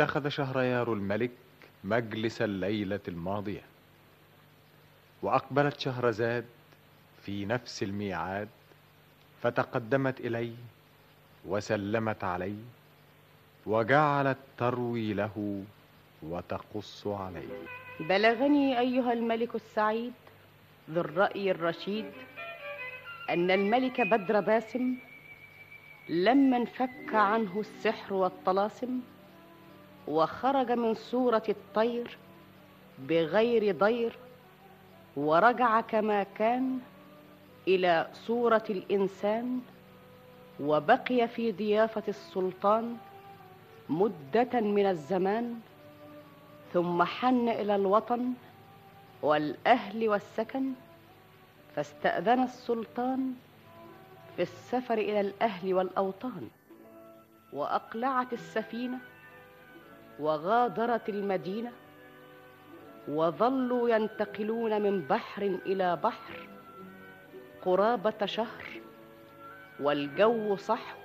اتخذ شهريار الملك مجلس الليلة الماضية وأقبلت شهرزاد في نفس الميعاد فتقدمت إليه وسلمت عليه وجعلت تروي له وتقص عليه. بلغني أيها الملك السعيد ذو الرأي الرشيد أن الملك بدر باسم لما انفك عنه السحر والطلاسم وخرج من صورة الطير بغير ضير ورجع كما كان إلى صورة الإنسان وبقي في ضيافة السلطان مدة من الزمان ثم حن إلى الوطن والأهل والسكن فاستأذن السلطان في السفر إلى الأهل والأوطان وأقلعت السفينة وغادرت المدينة وظلوا ينتقلون من بحر إلى بحر قرابة شهر والجو صحو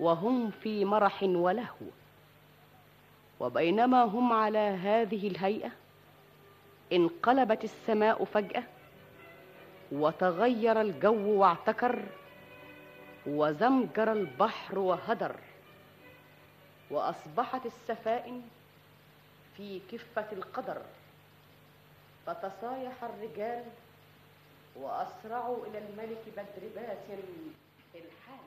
وهم في مرح ولهو وبينما هم على هذه الهيئة انقلبت السماء فجأة وتغير الجو واعتكر وزمجر البحر وهدر وأصبحت السفائن في كفة القدر. فتصايح الرجال وأسرعوا إلى الملك بدر باسم الحال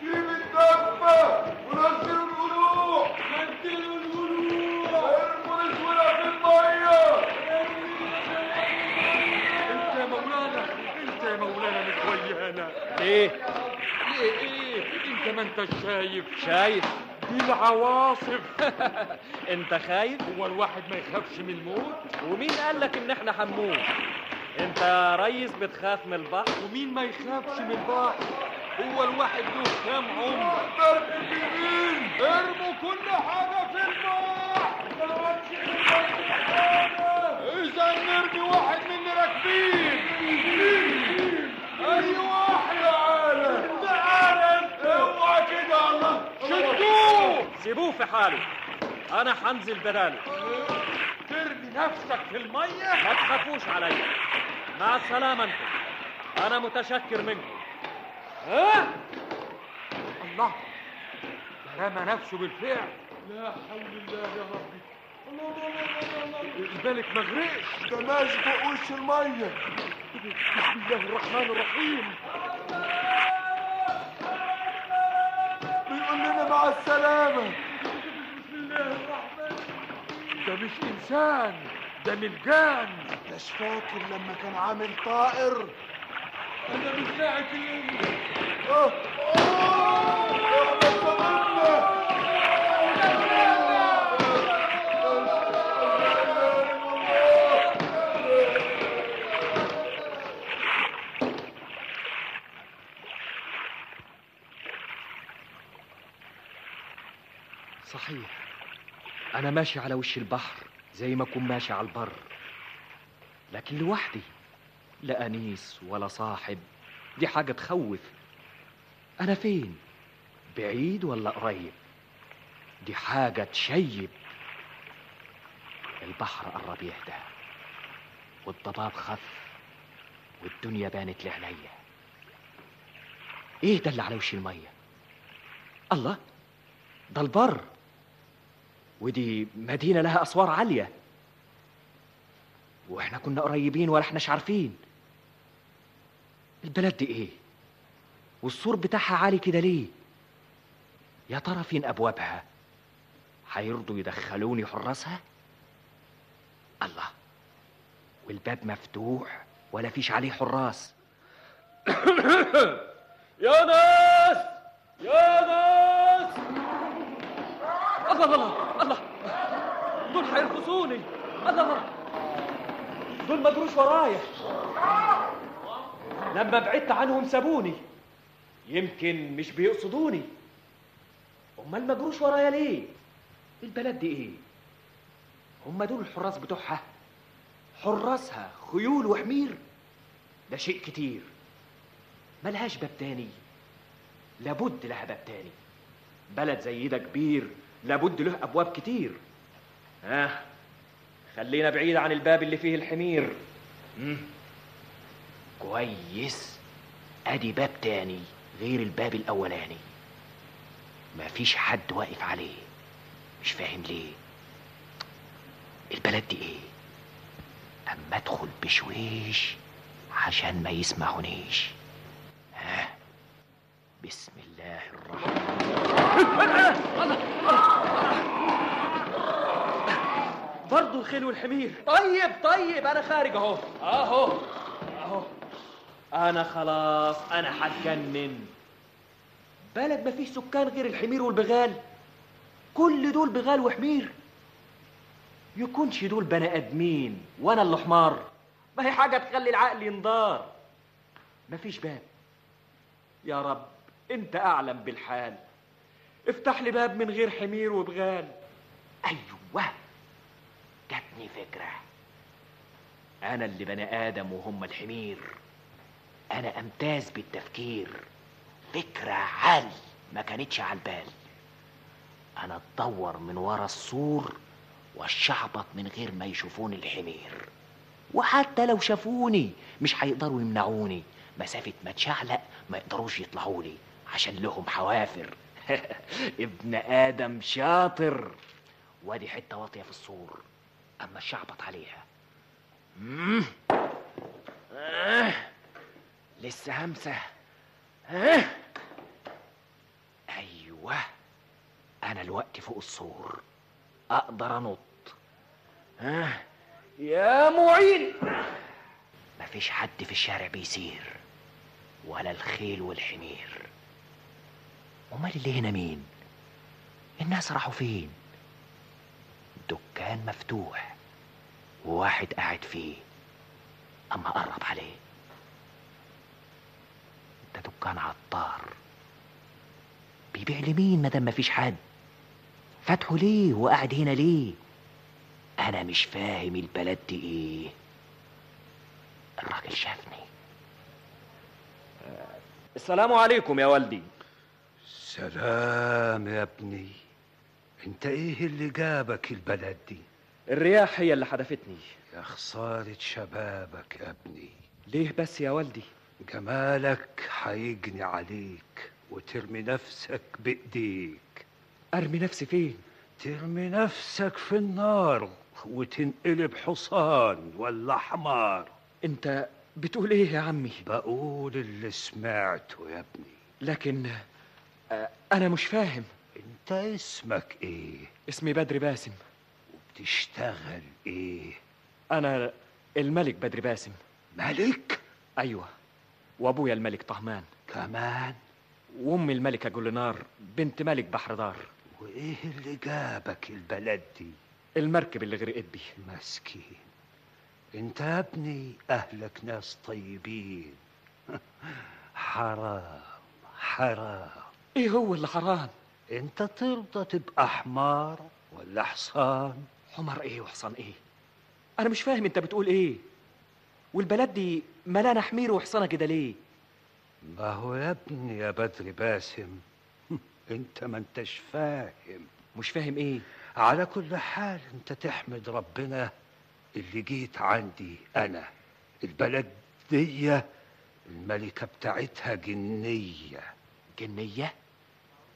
سيب الدفة ونزلوا القلوع نزلوا القلوع ارموا الاسودة في المية انت يا مولانا انت يا مولانا مش ويانا إيه؟ إيه إيه إنت ما أنت شايف؟ شايف. دي العواصف أنت خايف؟ هو الواحد ما يخافش من الموت؟ ومين قال لك إن إحنا هنموت؟ أنت يا ريس بتخاف من البحر؟ ومين ما يخافش من البحر؟ هو الواحد له كام عمر؟ ارموا كل حاجة في البحر. إذا نرمي واحد من راكبين أيوة يا عالم تعالى اوعى كده يا شدوه سيبوه في حاله. أنا هنزل بداله. ترمي نفسك في المية؟ ما تخافوش عليا مع السلامة أنتم. أنا متشكر منكم. ها؟ الله. ده رمى نفسه بالفعل. لا حول الله يا ربي. الله الله الله الله الملك ما غرقش. ده ماشي فوق وش المية. بسم الله الرحمن الرحيم. بيقول لنا مع السلامة. بسم الله الرحمن ده مش إنسان ده ملجان مش فاكر لما كان عامل طائر. أنا مش لاعب في آه آه إحنا صدقنا صحيح. أنا ماشي على وش البحر زي ما أكون ماشي على البر. لكن لوحدي لا أنيس ولا صاحب. دي حاجة تخوف. أنا فين؟ بعيد ولا قريب؟ دي حاجة تشيب. البحر قرب يهدى والضباب خف والدنيا بانت لعينيا. إيه ده اللي على وش المية؟ الله ده البر. ودي مدينة لها أسوار عالية وإحنا كنا قريبين ولا إحناش عارفين البلد دي إيه؟ والسور بتاعها عالي كده ليه؟ يا ترى فين أبوابها؟ هيرضوا يدخلوني حراسها؟ الله والباب مفتوح ولا فيش عليه حراس يا ناس يا ناس الله الله الله. دول هيرقصوني الله دول ما جروش ورايا. لما بعدت عنهم سابوني. يمكن مش بيقصدوني. أمال ما جروش ورايا ليه؟ البلد دي إيه؟ هم دول الحراس بتوعها. حراسها خيول وحمير. ده شيء كتير. ملهاش باب تاني. لابد لها باب تاني. بلد زي ده كبير. لابد له أبواب كتير. ها خلينا بعيد عن الباب اللي فيه الحمير. مم. كويس. أدي باب تاني غير الباب الأولاني. مفيش حد واقف عليه. مش فاهم ليه. البلد دي إيه؟ أما أدخل بشويش عشان ما يسمعونيش ها؟ بسم الله الرحمن برضه الخيل والحمير. طيب طيب أنا خارج أهو. أهو. أهو. أنا خلاص أنا هتجنن بلد ما فيش سكان غير الحمير والبغال. كل دول بغال وحمير. يكونش دول بني آدمين وأنا اللي حمار. ما هي حاجة تخلي العقل ينضار. مفيش باب. يا رب أنت أعلم بالحال. افتح لي باب من غير حمير وبغال. أيوه جاتني فكرة. أنا اللي بني آدم وهم الحمير. أنا أمتاز بالتفكير. فكرة عالي ما كانتش على البال. أنا اتدور من ورا السور والشعبط من غير ما يشوفوني الحمير. وحتى لو شافوني مش هيقدروا يمنعوني. مسافة ما اتشعلق ما يقدروش يطلعوا لي عشان لهم حوافر. ابن آدم شاطر. وادي حتة واطية في السور أما الشعبط عليها. آه. لسه همسة. آه. أيوه أنا الوقت فوق السور أقدر أنط. ها يا معين. مفيش حد في الشارع بيسير ولا الخيل والحمير. أمال اللي هنا مين؟ الناس راحوا فين؟ دكان مفتوح وواحد قاعد فيه أما قرب عليه. ده دكان عطار. بيبيع لمين مادام مفيش حد؟ فاتحه ليه وقاعد هنا ليه؟ أنا مش فاهم البلد دي إيه. الراجل شافني. السلام عليكم يا والدي. سلام يا ابني. انت إيه اللي جابك البلد دي؟ الرياح هي اللي حدفتني يا خسارة شبابك يا ابني. ليه بس يا والدي؟ جمالك هيجني عليك وترمي نفسك بإيديك. أرمي نفسي فين؟ ترمي نفسك في النار وتنقلب حصان ولا حمار. انت بتقول إيه يا عمي؟ بقول اللي سمعته يا ابني. لكن آه، أنا مش فاهم. أنت اسمك إيه؟ اسمي بدر باسم. وبتشتغل إيه؟ أنا الملك بدر باسم. ملك؟ أيوه. وأبويا الملك طهمان. كمان؟ وأمي الملكة جولنار بنت ملك بحر دار. وإيه اللي جابك البلد دي؟ المركب اللي غرقت بيه مسكين. أنت يا ابني أهلك ناس طيبين. حرام حرام. إيه هو اللي حرام أنت ترضى تبقى حمار ولا حصان؟ حمار إيه وحصان إيه؟ أنا مش فاهم أنت بتقول إيه. والبلد دي ملانه حمير وحصانة كده ليه؟ ما هو يا ابني يا بدر باسم. أنت ما أنتش فاهم. مش فاهم إيه؟ على كل حال أنت تحمد ربنا اللي جيت عندي أنا. البلد دي الملكة بتاعتها جنية. جنية؟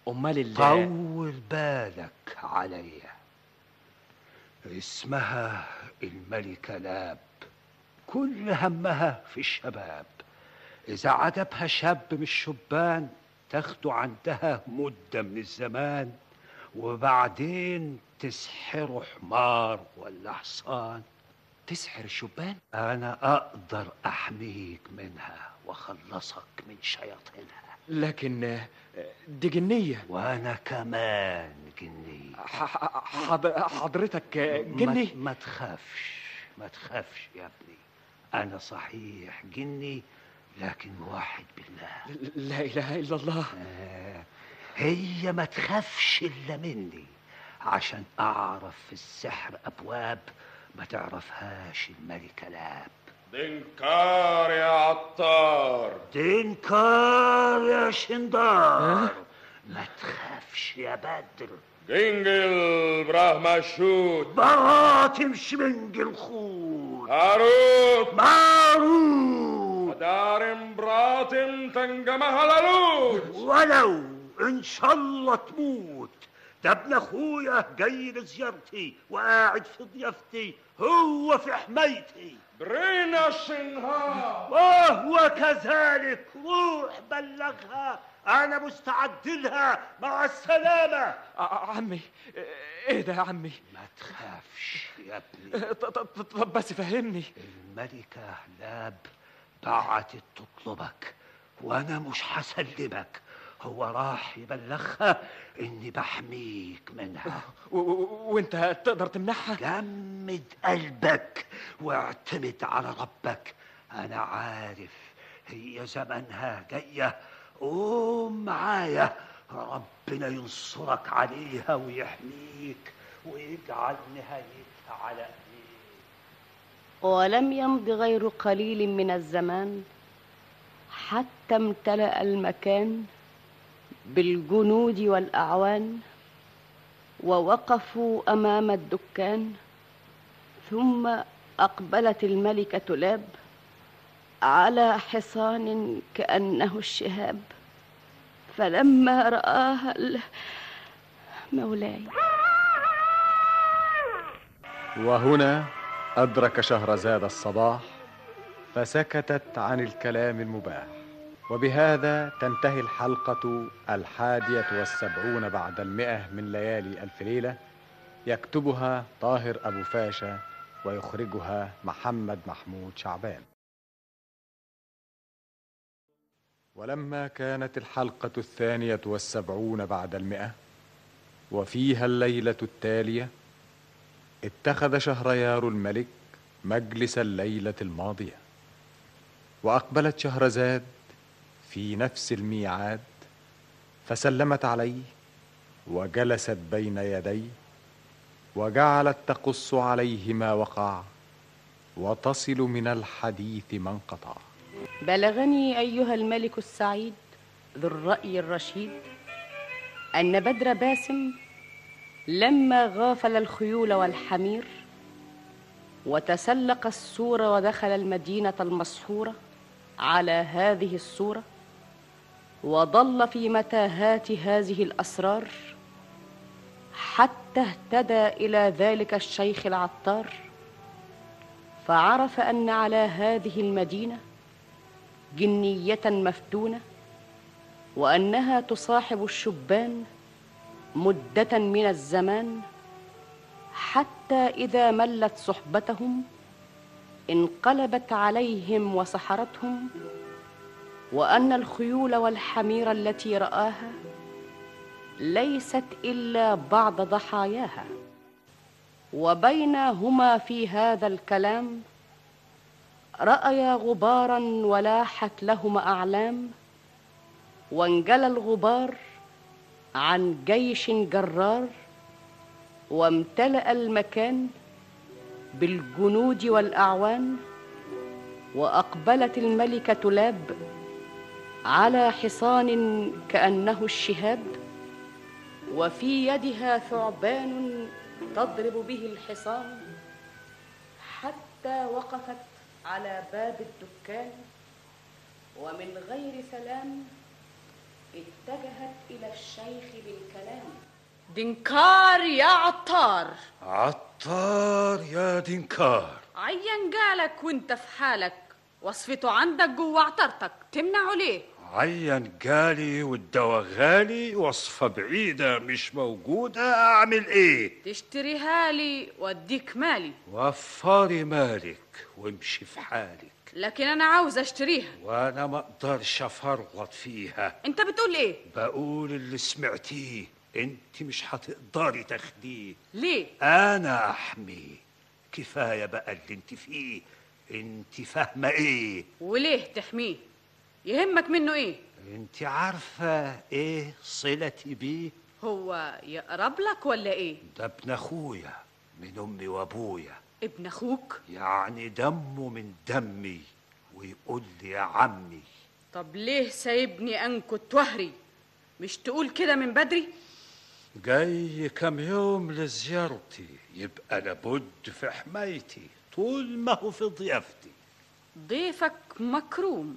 أمال ال طول بالك عليا. اسمها الملكة لاب. كل همها في الشباب. إذا عجبها شاب من الشبان تاخده عندها مدة من الزمان. وبعدين تسحره حمار ولا حصان. تسحر الشبان؟ أنا أقدر أحميك منها وأخلصك من شياطينها. لكن آه، دي جنية. وأنا كمان جني حضرتك آه، جني ما, ما تخافش ما تخافش يا ابني. أنا صحيح جني لكن واحد بالله. لا إله إلا الله. آه، هي ما تخافش إلا مني. عشان أعرف في السحر أبواب ما تعرفهاش الملكة لاب. دنكار يا عطار دينكار يا شندار ما تخافش يا بدر جنجل براه مشوت براتم شمنج الخوت هاروت ماروت دارم براتم تنجمها لالوت ولو ان شاء الله تموت ده ابن أخويا جاي لزيارتي وقاعد في ضيافتي هو في حمايتي. برينا الشنهار وهو كذلك روح بلغها أنا مستعد لها مع السلامة. عمي إيه ده يا عمي؟ ما تخافش يا ابني. ط- ط- طب بس فهمني. الملكة لاب بعتت تطلبك وأنا مش هسلمك. هو راح يبلغها إني بحميك منها. وأنت تقدر تمنعها جمد قلبك واعتمد على ربك. أنا عارف هي زمنها جاية. قوم معايا. ربنا ينصرك عليها ويحميك ويجعل نهايتها على ايديك ولم يمض غير قليل من الزمان حتى امتلأ المكان بالجنود والأعوان ووقفوا أمام الدكان ثم أقبلت الملكة لاب على حصان كأنه الشهاب فلما رآها مولاي. وهنا أدرك شهرزاد الصباح فسكتت عن الكلام المباح. وبهذا تنتهي الحلقة الحادية والسبعون بعد المئة من ليالي ألف ليلة. يكتبها طاهر أبو فاشا ويخرجها محمد محمود شعبان. ولما كانت الحلقة الثانية والسبعون بعد المئة وفيها الليلة التالية اتخذ شهريار الملك مجلس الليلة الماضية وأقبلت شهرزاد في نفس الميعاد فسلمت عليه وجلست بين يديه وجعلت تقص عليه ما وقع وتصل من الحديث ما انقطع. بلغني أيها الملك السعيد ذو الرأي الرشيد أن بدر باسم لما غافل الخيول والحمير وتسلق السور ودخل المدينة المسحورة على هذه الصورة وضل في متاهات هذه الأسرار حتى اهتدى إلى ذلك الشيخ العطار فعرف أن على هذه المدينة جنية مفتونة وأنها تصاحب الشبان مدة من الزمان حتى إذا ملت صحبتهم انقلبت عليهم وسحرتهم وأن الخيول والحمير التي رآها ليست إلا بعض ضحاياها وبينهما في هذا الكلام رأيا غبارا ولاحت لهما أعلام وانجلى الغبار عن جيش جرار وامتلأ المكان بالجنود والأعوان وأقبلت الملكة لاب على حصان كأنه الشهاب وفي يدها ثعبان تضرب به الحصان حتى وقفت على باب الدكان ومن غير سلام اتجهت إلى الشيخ بالكلام. دنكار يا عطار. عطار يا دينكار. عين جالك وانت في حالك. وصفته عندك جوه عطرتك تمنعه ليه؟ عين جالي والدواء غالي وصفة بعيدة مش موجودة أعمل إيه؟ تشتريها لي وأديك مالي. وفري مالك وامشي في حالك. لكن أنا عاوز أشتريها. وأنا ما أقدرش أفرط فيها. أنت بتقول إيه؟ بقول اللي سمعتيه. أنت مش هتقدري تاخديه. ليه؟ أنا احمي كفاية بقى اللي أنت فيه. انت فاهمة إيه؟ وليه تحميه؟ يهمك منه إيه؟ انت عارفة إيه صلتي بيه؟ هو يقرب لك ولا إيه؟ ده ابن اخويا من امي وأبويا. ابن أخوك؟ يعني دمه من دمي ويقول لي يا عمي. طب ليه سايبني أنكت وهري مش تقول كده من بدري؟ جاي كم يوم لزيارتي يبقى لابد في حمايتي. طول ما هو في ضيافتي. ضيفك مكروم.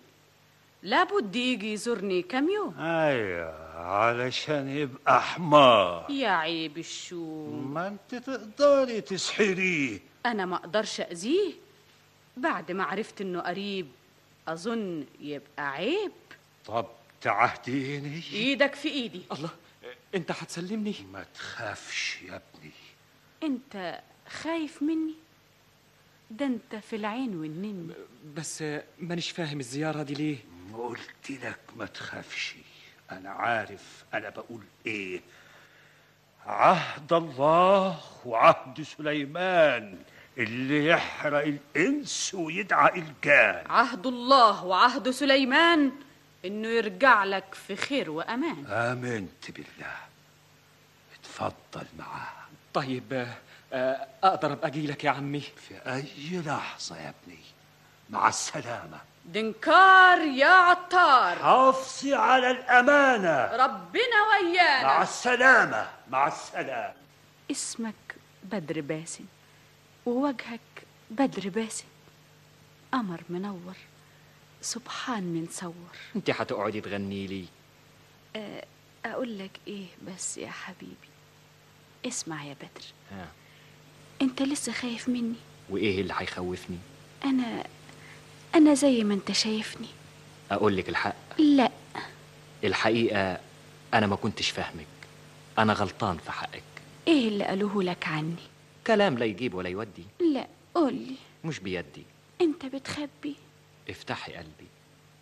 لابد يجي يزورني كم يوم. أيوه علشان يبقى حمار يا عيب الشوم. ما أنت تقدري تسحريه. أنا ما أقدرش أذيه. بعد ما عرفت إنه قريب أظن يبقى عيب. طب تعهديني إيدك في إيدي. الله أنت هتسلمني؟ ما تخافش يا ابني. أنت خايف مني؟ ده انت في العين والنمي بس مانيش فاهم الزيارة دي ليه؟ قلت لك ما تخافش. أنا عارف أنا بقول إيه. عهد الله وعهد سليمان اللي يحرق الإنس ويدعى الجان. عهد الله وعهد سليمان إنه يرجع لك في خير وأمان. آمنت بالله. اتفضل معاه طيب آه، أقدر أبقى اجيلك يا عمي. في أي لحظة يا ابني؟ مع السلامة. دنكار يا عطار. حافظي على الأمانة. ربنا مع ويانا السلامة مع السلامة. اسمك بدر باسم ووجهك بدر باسم. قمر منور سبحان من صور. أنت هتقعدي تغني لي. أقول لك إيه بس يا حبيبي. اسمع يا بدر. ها أنت لسه خايف مني. وإيه اللي هيخوفني؟ أنا أنا زي ما أنت شايفني. أقول لك الحق؟ لا. الحقيقة أنا ما كنتش فاهمك. أنا غلطان في حقك. إيه اللي قالوه لك عني؟ كلام لا يجيب ولا يودي. لا قولي مش بيدي. أنت بتخبي. افتحي قلبي.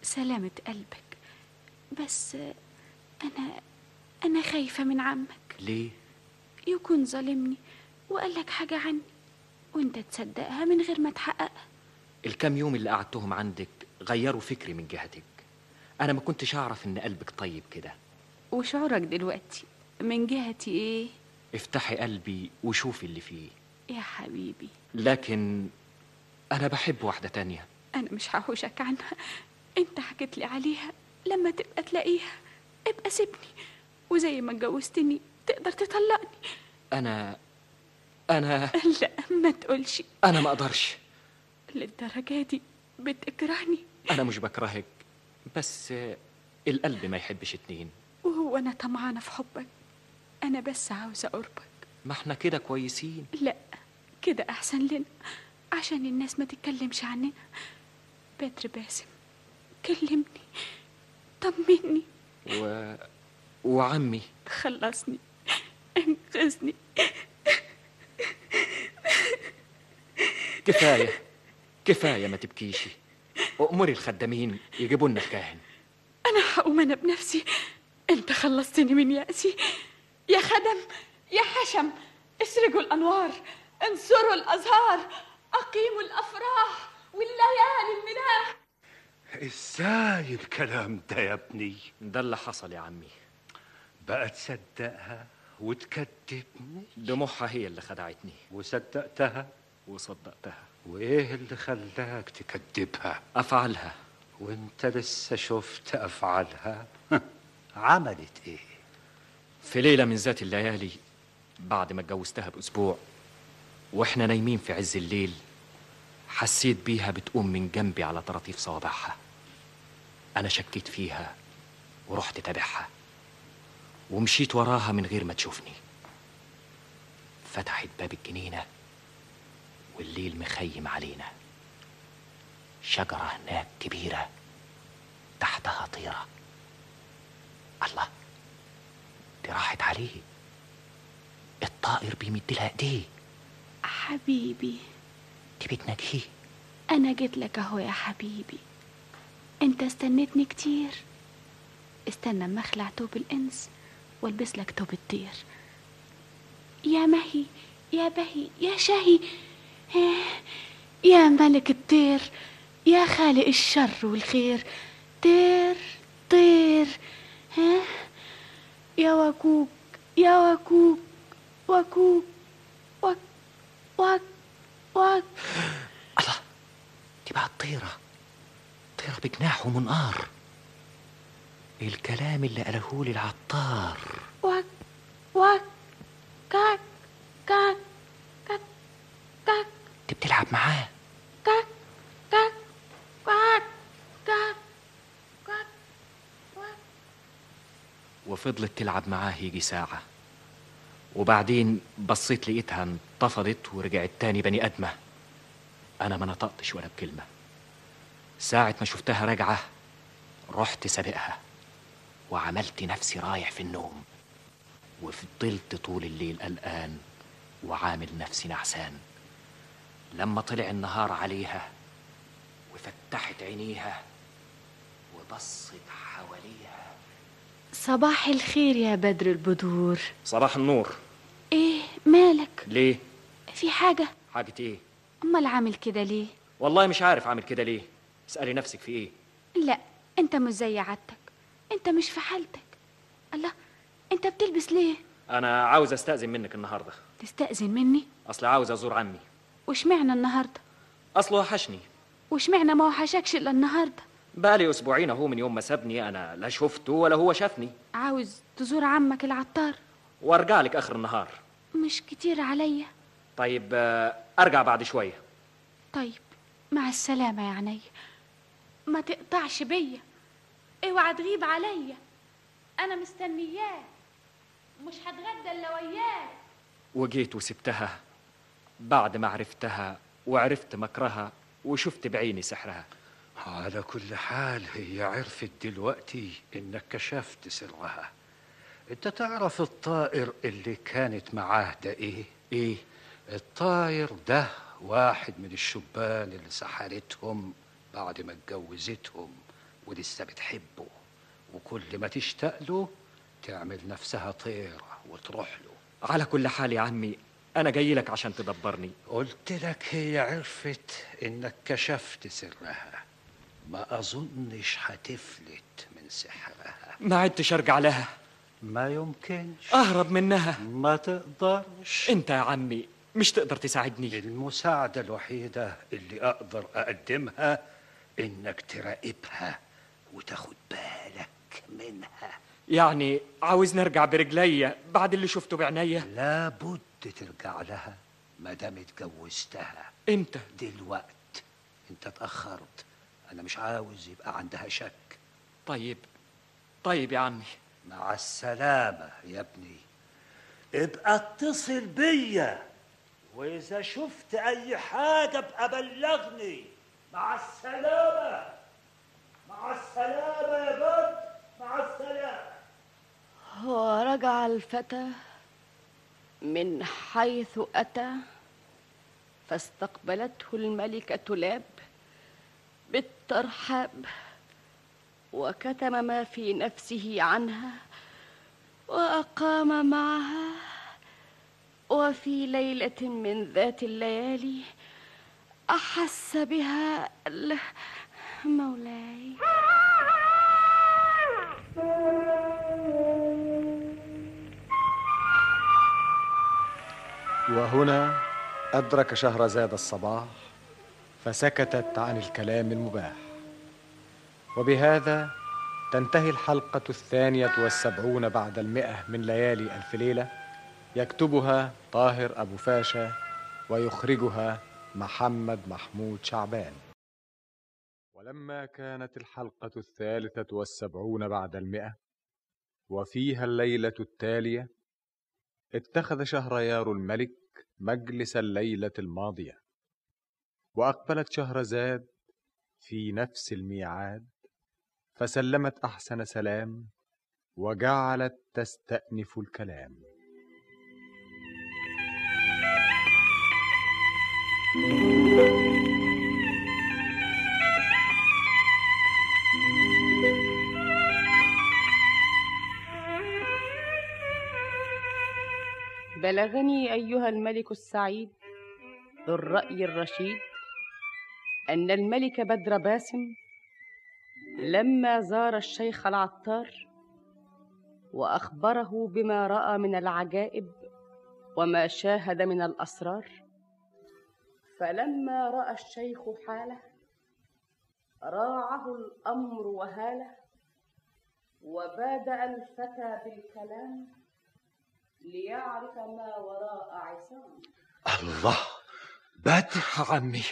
سلامة قلبك. بس أنا أنا خايفة من عمك. ليه؟ يكون ظالمني. وقال لك حاجة عني وانت تصدقها من غير ما تحققها الكام يوم اللي قعدتهم عندك غيروا فكري من جهتك. أنا ما كنتش أعرف إن قلبك طيب كده. وشعورك دلوقتي من جهتي إيه؟ افتحي قلبي وشوفي اللي فيه. يا حبيبي. لكن أنا بحب واحدة تانية. أنا مش هحوشك عنها. أنت حكيت لي عليها. لما تبقى تلاقيها ابقى سيبني. وزي ما اتجوزتني تقدر تطلقني. أنا أنا لا ما تقولش. أنا ما أقدرش. للدرجة دي؟ بتكرهني أنا مش بكرهك بس القلب ما يحبش اتنين. وهو أنا طمعانة في حبك. أنا بس عاوزة قربك. ما إحنا كده كويسين. لا كده أحسن لنا. عشان الناس ما تتكلمش عننا. بدر باسم كلمني طمني. و... وعمي. خلصني انقذني. كفاية. كفاية ما تبكيشي أمري الخدامين يجيبوا لنا الكاهن. أنا هقوم أنا بنفسي. أنت خلصتني من يأسي. يا خدم يا حشم اسرجوا الأنوار انصروا الأزهار أقيموا الأفراح والليالي المناح. إزاي الكلام ده يا ابني؟ ده اللي حصل يا عمي. بقى تصدقها وتكذبني دموعها هي اللي خدعتني. وصدقتها؟ وصدقتها. وإيه اللي خلاك تكذبها؟ أفعلها. وإنت لسه شفت أفعالها؟ عملت إيه؟ في ليلة من ذات الليالي بعد ما اتجوزتها بأسبوع وإحنا نايمين في عز الليل حسيت بيها بتقوم من جنبي على طراطيف صوابعها. أنا شكيت فيها ورحت تابعها ومشيت وراها من غير ما تشوفني. فتحت باب الجنينة والليل مخيم علينا. شجرة هناك كبيرة تحتها طيرة. الله دي راحت عليه. الطائر بيمد لها ايديه. حبيبي. دي بتناجيه أنا جيت لك أهو يا حبيبي. أنت استنيتني كتير. استنى أما أخلع توب الإنس وألبس لك توب الطير. يا مهي يا بهي يا شهي. يا ملك الطير يا خالق الشر والخير. طير طير ها؟ يا وكوك يا وكوك وكوك وك وك وك. الله دي بقى الطيرة. طيرة بجناح ومنقار. الكلام اللي قاله لي العطار. وك وك كاك كاك انت بتلعب معاه. كاك كاك كاك كاك كاك وفضلت تلعب معاه يجي ساعة. وبعدين بصيت لقيتها انتفضت ورجعت تاني بني أدمة. أنا ما نطقتش ولا بكلمة. ساعة ما شفتها راجعة رحت سابقها. وعملت نفسي رايح في النوم. وفضلت طول الليل قلقان وعامل نفسي نعسان. لما طلع النهار عليها وفتحت عينيها وبصت حواليها. صباح الخير يا بدر البدور. صباح النور. إيه مالك؟ ليه؟ في حاجة؟ حاجة إيه؟ أمال عامل كده ليه؟ والله مش عارف اعمل كده ليه. اسألي نفسك في إيه. لا أنت مش زي عادتك. أنت مش في حالتك. الله أنت بتلبس ليه؟ أنا عاوز أستأذن منك النهاردة. تستأذن مني؟ أصل عاوز أزور عمي. وشمعنا النهاردة؟ أصله وحشني. وشمعنا ما وحشكش إلا النهاردة؟ بقالي أسبوعين أهو من يوم ما سابني أنا لا شفته ولا هو شافني. عاوز تزور عمك العطار؟ وأرجع لك آخر النهار. مش كتير عليا. طيب آه، أرجع بعد شوية. طيب مع السلامة يا عيني. ما تقطعش بيا. اوعى تغيب عليا. أنا مستنياك. مش هتغدى إلا وياك. وجيت وسبتها. بعد ما عرفتها وعرفت مكرها وشفت بعيني سحرها. على كل حال هي عرفت دلوقتي إنك كشفت سرها. أنت تعرف الطائر اللي كانت معاه ده إيه؟ إيه؟ الطائر ده واحد من الشبان اللي سحرتهم بعد ما اتجوزتهم ولسه بتحبه. وكل ما تشتاق له تعمل نفسها طيرة وتروح له. على كل حال يا عمي أنا جاي لك عشان تدبرني. قلت لك هي عرفت إنك كشفت سرها. ما أظنش هتفلت من سحرها. ما عدتش أرجع لها. ما يمكنش. أهرب منها. ما تقدرش. أنت يا عمي مش تقدر تساعدني. المساعدة الوحيدة اللي أقدر أقدمها إنك تراقبها وتاخد بالك منها. يعني عاوز نرجع برجليا بعد اللي شفته بعينيا لابد ترجع لها ما دام اتجوزتها. إمتى؟ دلوقت. أنت اتأخرت أنا مش عاوز يبقى عندها شك. طيب. طيب يا عمي. مع السلامة يا ابني. ابقى اتصل بيا. وإذا شفت أي حاجة ابقى بلغني. مع السلامة. مع السلامة يا بدر مع السلامة. ورجع الفتى؟ من حيث أتى فاستقبلته الملكة لاب بالترحاب وكتم ما في نفسه عنها وأقام معها وفي ليلة من ذات الليالي أحس بها مولاي. وهنا أدرك شهرزاد الصباح فسكتت عن الكلام المباح. وبهذا تنتهي الحلقة الثانية والسبعون بعد المئة من ليالي ألف ليلة يكتبها طاهر أبو فاشا ويخرجها محمد محمود شعبان. ولما كانت الحلقة الثالثة والسبعون بعد المئة وفيها الليلة التالية اتخذ شهريار الملك مجلس الليلة الماضية. وأقبلت شهرزاد في نفس الميعاد فسلمت أحسن سلام وجعلت تستأنف الكلام. بلغني أيها الملك السعيد ذو الرأي الرشيد أن الملك بدر باسم لما زار الشيخ العطار وأخبره بما رأى من العجائب وما شاهد من الأسرار. فلما رأى الشيخ حاله راعه الأمر وهاله وبادأ الفتى بالكلام ليعرف ما وراء عصام. الله بدر عمي.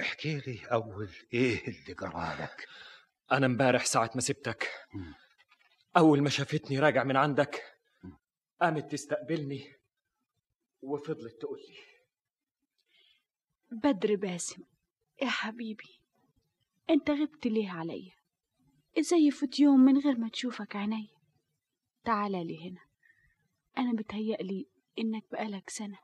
احكي لي أول إيه اللي جرالك أنا امبارح ساعة ما سبتك. أول ما شافتني راجع من عندك قامت تستقبلني وفضلت تقول لي بدر باسم يا حبيبي أنت غبت ليه عليا؟ إزاي يفوت يوم من غير ما تشوفك عيني؟ تعالى لي هنا أنا بتهيألي إنك بقالك سنة.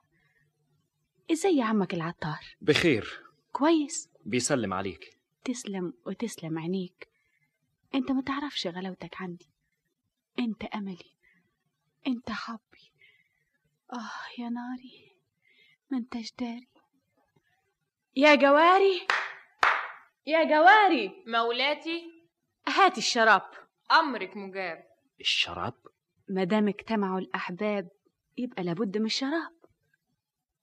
إزاي يا عمك العطار؟ بخير. كويس. بيسلم عليك. تسلم وتسلم عينيك. أنت ما تعرفش غلاوتك عندي. أنت أملي. أنت حبي. آه يا ناري. ما أنتش داري. يا جواري. يا جواري. مولاتي. هاتي الشراب. أمرك مجاب. الشراب؟ ما دام اجتمعوا الأحباب يبقى لابد من الشراب.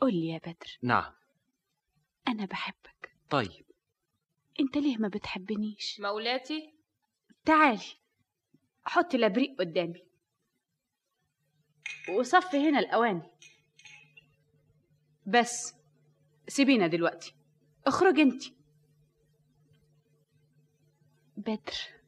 قول لي يا بدر. نعم. أنا بحبك. طيب. أنت ليه ما بتحبنيش؟ مولاتي؟ تعالي حطي الأبريق قدامي. وصفي هنا الأواني. بس سيبينا دلوقتي. اخرج انت بدر.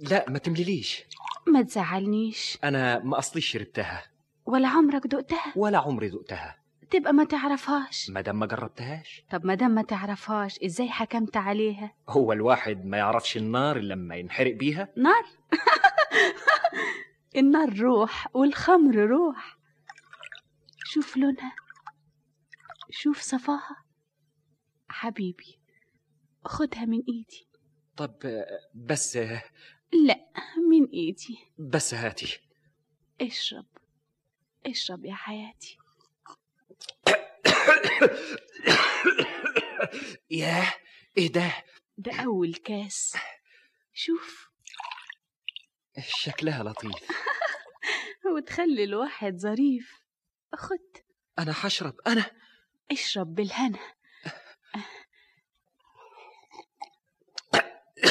لا ما تمليليش ما تزعلنيش. أنا ما أصليش شربتها. ولا عمرك دقتها؟ ولا عمري ذقتها تبقى ما تعرفهاش. ما دام ما جربتهاش. طب ما دام ما تعرفهاش إزاي حكمت عليها؟ هو الواحد ما يعرفش النار لما ينحرق بيها؟ نار؟ النار روح والخمر روح. شوف لونها. شوف صفاها. حبيبي خدها من إيدي. طب بس لا من إيدي. بس هاتي. اشرب. اشرب يا حياتي. ياه إيه ده؟ ده أول كاس. شوف. شكلها لطيف. وتخلي الواحد ظريف. خد أنا حشرب. أنا. اشرب بالهنا.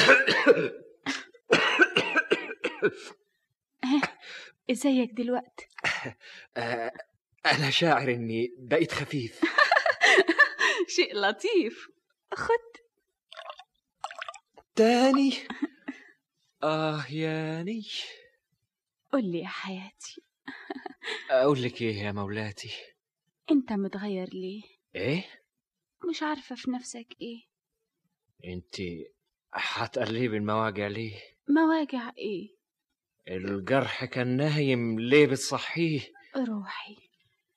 ازيك دلوقتي أنا شاعر إني بقيت خفيف. شيء لطيف. خد. تاني. آه ياني. قول لي يا حياتي. أقول لك إيه يا مولاتي؟ أنت متغير ليه؟ إيه؟ مش عارفة في نفسك إيه. انت هتقلبي المواجع ليه؟ مواجع إيه؟ الجرح كان نايم ليه بتصحيه؟ روحي.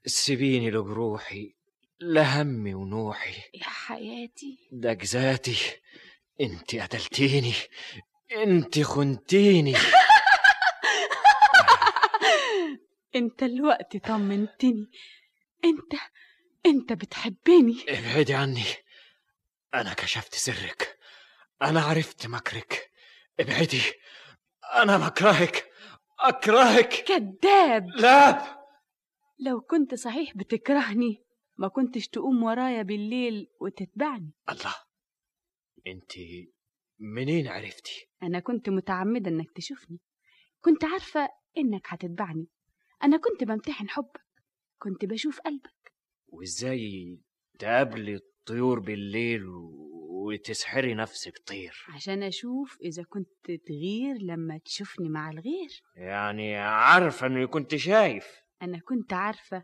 سيبيني لجروحي لهمي ونوحي. يا حياتي. ده جزاتي. انت قتلتيني. انت خنتيني. انت الوقت طمنتني. انت انت بتحبني. ابعدي عني. أنا كشفت سرك. أنا عرفت مكرك. ابعدي. أنا بكرهك أكرهك. كذاب. لا. لو كنت صحيح بتكرهني. ما كنتش تقوم ورايا بالليل وتتبعني. الله. أنت منين عرفتي؟ أنا كنت متعمدة إنك تشوفني. كنت عارفة إنك هتتبعني. أنا كنت بمتحن حبك. كنت بشوف قلبك. وإزاي تقابلي الطيور بالليل وتسحري نفسك طير عشان أشوف إذا كنت تغير لما تشوفني مع الغير. يعني عارفة إني كنت شايف. أنا كنت عارفة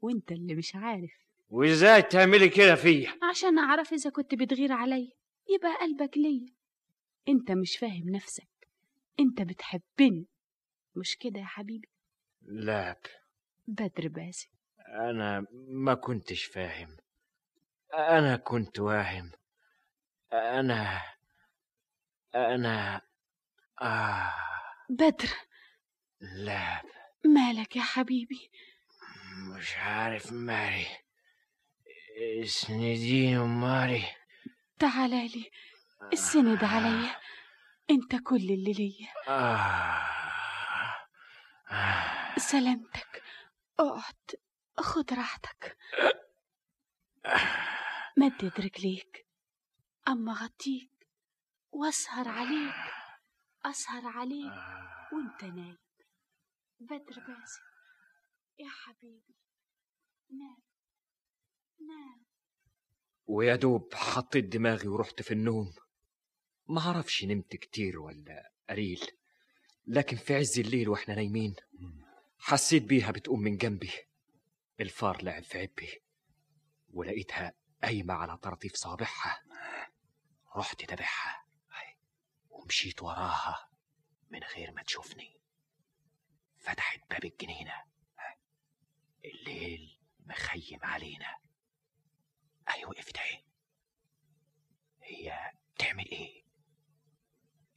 وأنت اللي مش عارف. وإزاي تعملي كده فيا؟ عشان أعرف إذا كنت بتغير عليا يبقى قلبك ليا. أنت مش فاهم نفسك. أنت بتحبني. مش كده يا حبيبي؟ لا. بدر باسم. أنا ما كنتش فاهم. أنا كنت واهم. أنا أنا آه. بدر. لا. مالك يا حبيبي؟ مش عارف مالي اسنديني مالي تعالى لي. السند عليا. انت كل اللي ليا. آه. آه. سلامتك. اقعد. خد راحتك. مدد رجليك. أما غطيك وأسهر عليك أسهر عليك وأنت نايم. بدر باسم. يا حبيبي نام نام. ويا دوب حطيت دماغي ورحت في النوم. ما عرفش نمت كتير ولا قليل لكن في عز الليل وإحنا نايمين حسيت بيها بتقوم من جنبي. الفار لعب في عبي ولقيتها قايمة على طراطيف صابعها رحت تابعها ومشيت وراها من غير ما تشوفني. فتحت باب الجنينة. الليل مخيم علينا. أي وقفت اهي هي بتعمل إيه؟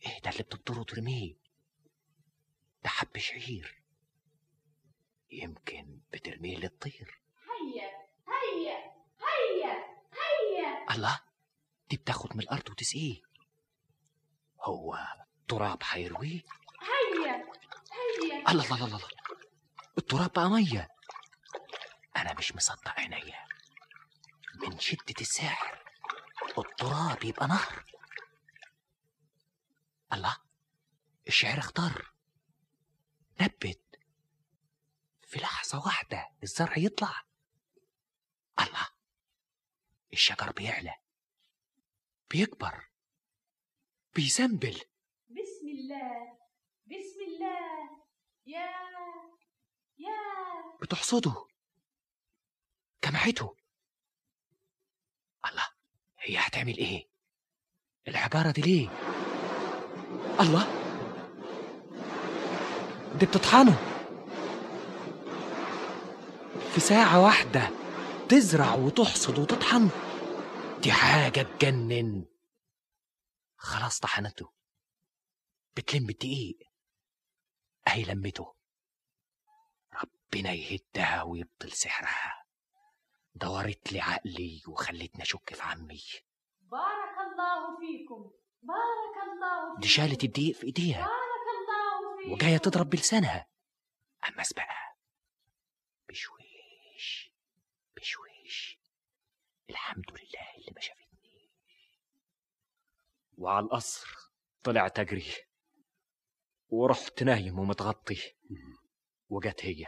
إيه ده اللي بتبطره وترميه ده حب شعير. يمكن بترميه للطير. هيا هيا هيا هيا. الله؟ دي بتاخد من الأرض وتسقيه. هو تراب هيرويه؟ هيا هيا. الله الله الله الله. التراب بقى مية. أنا مش مصدق عينيا. من شدة السحر التراب يبقى نهر. الله الشعر اختار. نبت. في لحظة واحدة الزرع يطلع. الله الشجر بيعلى. بيكبر بيزنبل بسم الله بسم الله. يا يا بتحصده. جمعته. الله هي هتعمل إيه؟ الحجارة دي ليه؟ الله دي بتطحنه. في ساعة واحدة تزرع وتحصد وتطحن دي حاجة تجنن. خلاص طحنته. بتلم الدقيق اهي لمته. ربنا يهدها ويبطل سحرها. دورت لي عقلي وخلتني اشك في عمي. بارك الله فيكم. بارك الله فيكم. دي شالت الدقيق في ايديها. بارك الله فيكم. وجاية تضرب بلسانها. اما اسبقها بشويش. بشويش. الحمد لله. اللي ما شافتني وعلى القصر طلعت اجري ورحت نايم ومتغطي. وجت هي.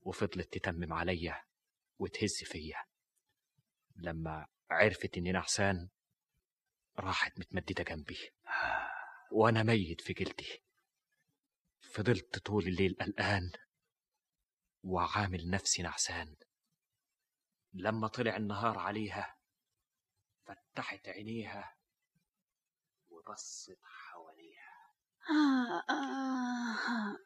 وفضلت تتمم عليا وتهز فيا. لما عرفت إني نعسان راحت متمددة جنبي. وأنا ميت في جلدي. فضلت طول الليل قلقان. وعامل نفسي نعسان لما طلع النهار عليها فتحت عينيها وبصت حواليها. آه آه.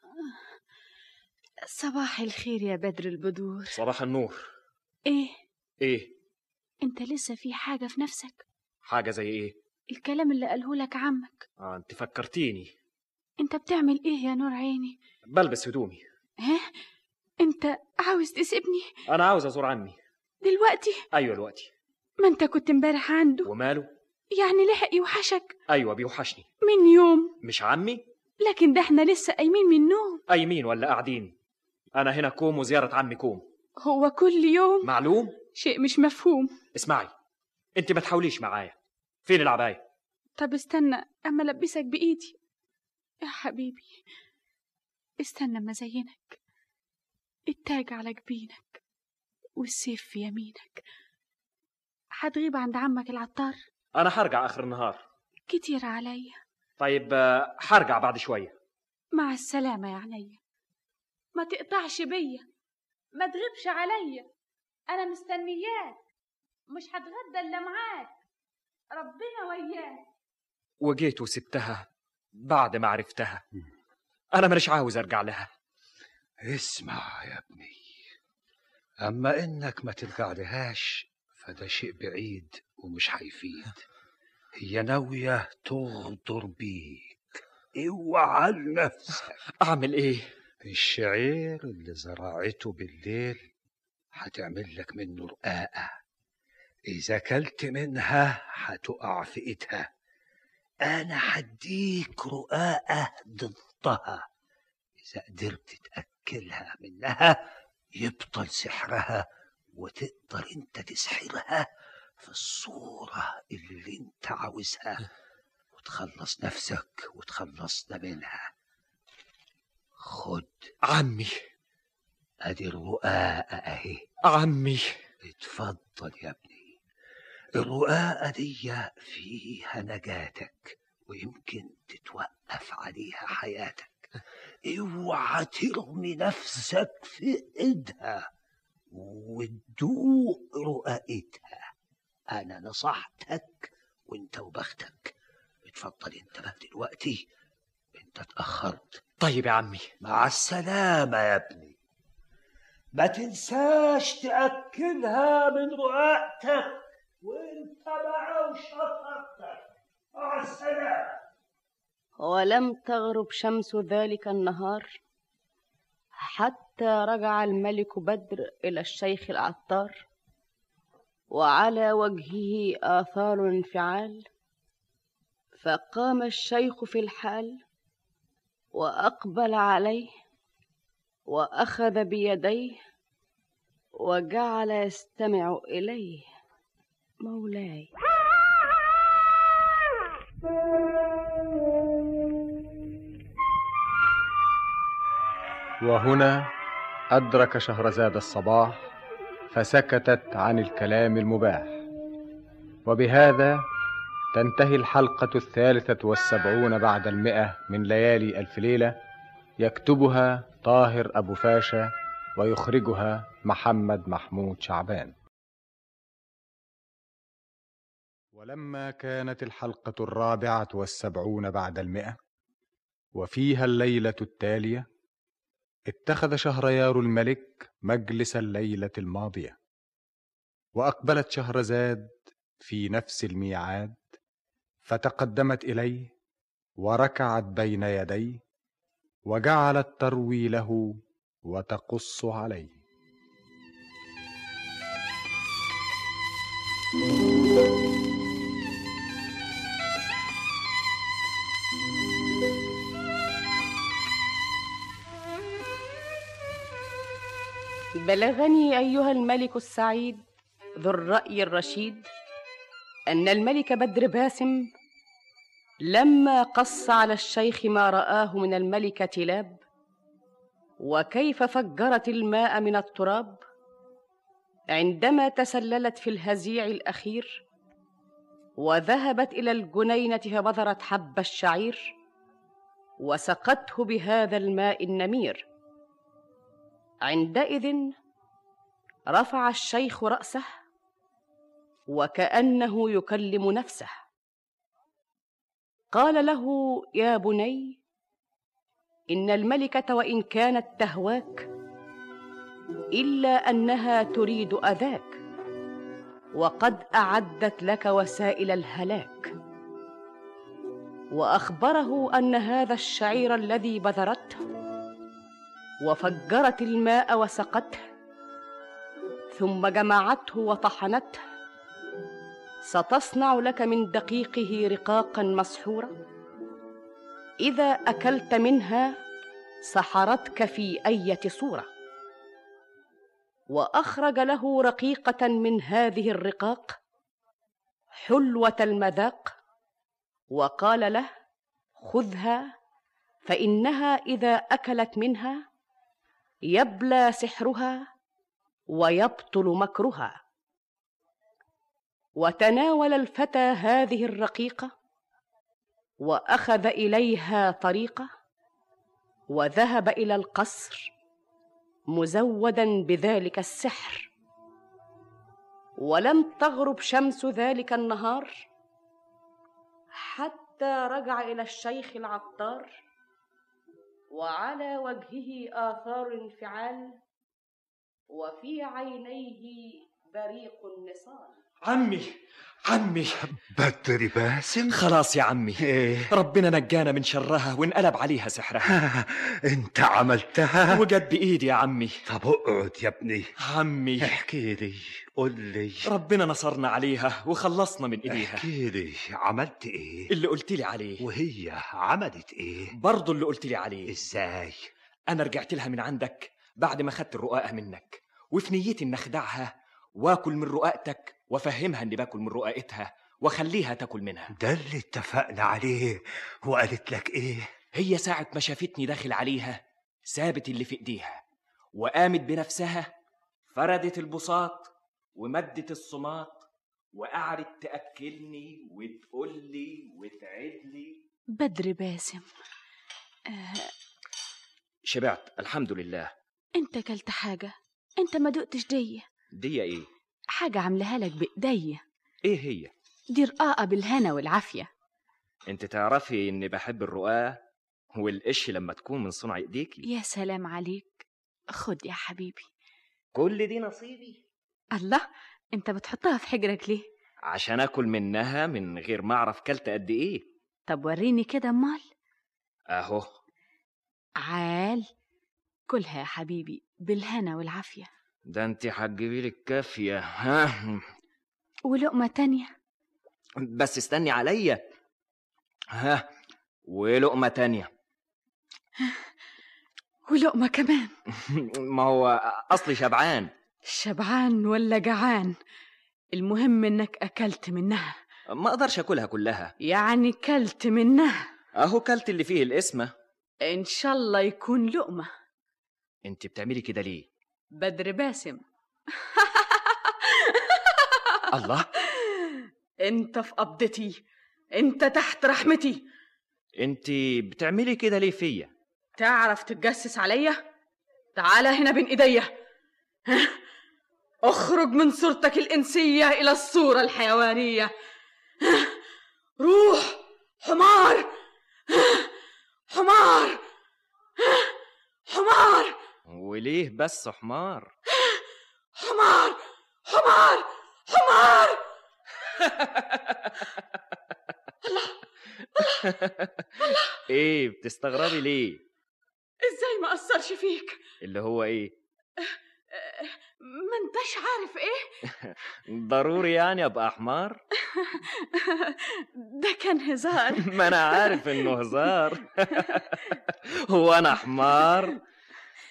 صباح الخير يا بدر البدور. صباح النور. إيه؟ إيه؟ أنت لسه في حاجة في نفسك؟ حاجة زي إيه؟ الكلام اللي قاله لك عمك. آه أنت فكرتيني. أنت بتعمل إيه يا نور عيني؟ بلبس هدومي. ها؟ أنت عاوز تسيبني؟ أنا عاوز أزور عمي. دلوقتي؟ أيوه دلوقتي. ما انت كنت امبارح عنده؟ وماله؟ يعني لحق يوحشك. أيوه بيوحشني. من يوم؟ مش عمي؟ لكن ده إحنا لسه قايمين من النوم قايمين ولا قاعدين؟ أنا هنا كوم وزيارة عمي كوم. هو كل يوم؟ معلوم؟ شيء مش مفهوم. اسمعي أنت ما تحاوليش معايا. فين العباية؟ طب استنى أما ألبسك بإيدي. يا حبيبي استنى أما زينك التاج على جبينك والسيف في يمينك. هتغيب عند عمك العطار؟ أنا هرجع آخر النهار. كتير عليا طيب آه، هرجع بعد شوية. مع السلامة يا عينيا ما تقطعش بيا. ما تغيبش عليا أنا مستنياك. مش هتغدى إلا معاك. ربنا وياك. وجيت وسبتها بعد ما عرفتها. أنا مش عاوز أرجع لها. اسمع يا ابني. أما إنك ما ترجع لهاش فده شيء بعيد ومش هيفيد هي ناوية تغدر بيك. اوعى لنفسك أعمل إيه؟ الشعير اللي زرعته بالليل هتعمل لك منه رقاقة. إذا كلت منها هتقع في إيدها أنا هديك رقاقة ضدها. إذا قدرت تأكلها منها يبطل سحرها. وتقدر انت تسحرها في الصورة اللي انت عاوزها. وتخلص نفسك وتخلصنا منها خد. عمي. أدي الرقاقة أهي. عمي. اتفضل يا ابني. الرقاقة دي فيها نجاتك ويمكن تتوقف عليها حياتك. اوعى ترمي نفسك في إيدها. وتدوق رقاقتها أنا نصحتك وأنت وبختك. اتفضل أنت بقى دلوقتي؟ أنت اتأخرت. طيب يا عمي. مع السلامة يا ابني. ما تنساش تأكلها من رقاقتك وأنت مع وشطارتك مع السلامة. ولم تغرب شمس ذلك النهار حتى رجع الملك بدر إلى الشيخ العطار وعلى وجهه آثار انفعال فقام الشيخ في الحال وأقبل عليه وأخذ بيديه وجعل يستمع إليه. مولاي. وهنا أدرك شهرزاد الصباح فسكتت عن الكلام المباح. وبهذا تنتهي الحلقة الثالثة والسبعون بعد المئة من ليالي ألف ليلة يكتبها طاهر أبو فاشا ويخرجها محمد محمود شعبان. ولما كانت الحلقة الرابعة والسبعون بعد المئة وفيها الليلة التالية اتخذ شهريار الملك مجلس الليلة الماضية وأقبلت شهرزاد في نفس الميعاد فتقدمت إليه وركعت بين يديه وجعلت تروي له وتقص عليه. بلغني أيها الملك السعيد ذو الرأي الرشيد أن الملك بدر باسم لما قص على الشيخ ما رآه من الملكة لاب وكيف فجرت الماء من التراب عندما تسللت في الهزيع الأخير وذهبت إلى الجنينة فبذرت حب الشعير وسقته بهذا الماء النمير عندئذ رفع الشيخ رأسه وكأنه يكلم نفسه. قال له يا بني إن الملكة وإن كانت تهواك إلا أنها تريد أذاك وقد أعدت لك وسائل الهلاك. وأخبره أن هذا الشعير الذي بذرته وفجرت الماء وسقته ثم جمعته وطحنته. ستصنع لك من دقيقه رقاقا مسحورا. إذا أكلت منها سحرتك في أية صورة. وأخرج له رقيقة من هذه الرقاق حلوة المذاق وقال له خذها فإنها إذا أكلت منها يبلى سحرها ويبطل مكرها. وتناول الفتى هذه الرقيقة وأخذ إليها طريقة وذهب إلى القصر مزودا بذلك السحر. ولم تغرب شمس ذلك النهار حتى رجع إلى الشيخ العطار وعلى وجهه آثار انفعال وفي عينيه بريق النصال. عمي عمي. بدر باسم خلاص يا عمي. إيه. ربنا نجانا من شرها وانقلب عليها سحرها. انت عملتها؟ وجد بإيدي يا عمي. طب اقعد يا ابني. عمي. احكي لي قول لي. ربنا نصرنا عليها وخلصنا من إيديها. احكي لي عملت إيه؟ اللي قلت لي عليه. وهي عملت إيه؟ برضه اللي قلت لي عليه. إزاي؟ أنا رجعت لها من عندك بعد ما خدت الرقاقة منك وفي نيتي ان أخدعها وآكل من رقاقتك وافهمها اني باكل من رقاقتها واخليها تاكل منها. ده اللي اتفقنا عليه. وقالت لك إيه؟ هي ساعة ما شافتني داخل عليها سابت اللي في إيديها وقامت بنفسها فردت البساط ومدت الصماط وقعدت تأكلني وتقول لي وتعد لي بدر باسم. آه شبعت الحمد لله. أنت كلت حاجة؟ أنت ما دقتش دي. دي إيه؟ حاجة عاملاها لك بإيديا. إيه هي؟ دي رقاقة بالهنا والعافية. أنت تعرفي إني بحب الرقاق والقش لما تكون من صنع إيديكي. يا سلام عليك. خد يا حبيبي. كل دي نصيبي. الله أنت بتحطها في حجرك ليه؟ عشان آكل منها من غير ما أعرف كلت قد إيه. طب وريني كده امال أهو. عال. كلها يا حبيبي بالهنا والعافية. ده انت هتجيبي لي الكافية ها؟ ولقمة تانية. بس استني عليا. ها؟ ولقمة تانية. ولقمة كمان. ما هو أصلي شبعان. شبعان ولا جعان؟ المهم إنك أكلت منها. ما أقدرش أكلها كلها. يعني كلت منها. أهو كلت اللي فيه القسمة. إن شاء الله يكون لقمة. انت بتعملي كده ليه؟ بدر باسم. الله. انت في قبضتي. انت تحت رحمتي. انت بتعملي كده ليه فيا؟ تعرف تتجسس عليا؟ تعال هنا بين ايديا؟ اخرج من صورتك الانسية إلى الصورة الحيوانية؟ روح حمار؟ حمار. وليه بس حمار؟ حمار! حمار! حمار! إيه بتستغربي ليه؟ إزاي ما أثرش فيك؟ اللي هو إيه؟ ما أنتش عارف إيه؟ ضروري يعني أبقى حمار؟ ده كان هزار. ما أنا عارف إنه هزار. هو أنا حمار؟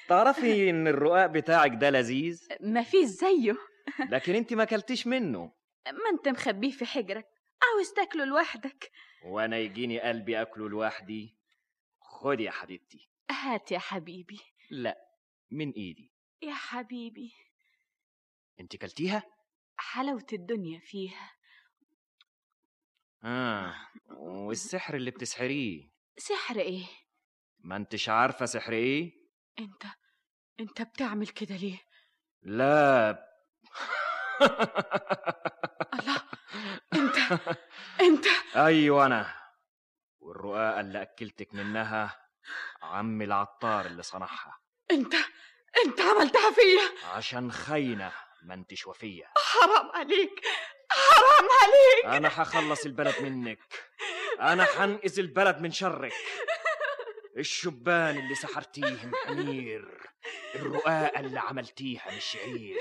تعرفي إن الرقاق بتاعك ده لذيذ؟ مفيش زيه. لكن انت ما أكلتيش منه. ما أنت مخبيه في حجرك. عاوز تاكله لوحدك. وأنا يجيني قلبي آكله لوحدي. خدي يا حبيبتي. هات يا حبيبي. لا من إيدي. يا حبيبي. انت كلتيها؟ حلاوة الدنيا فيها. آه والسحر اللي بتسحريه. سحر إيه؟ ما أنتش عارفة سحر إيه؟ أنت أنت بتعمل كده ليه؟ لا. الله. أنت أنت. أيوه أنا. والرقاقه اللي أكلتك منها عمي العطار اللي صنعها. أنت أنت عملتها فيا؟ عشان خاينه ما أنتش وفية. حرام عليك حرام عليك. أنا هخلص البلد منك. أنا هنقذ البلد من شرك. الشبان اللي سحرتيهم حمير الرقاقة اللي عملتيها من شعير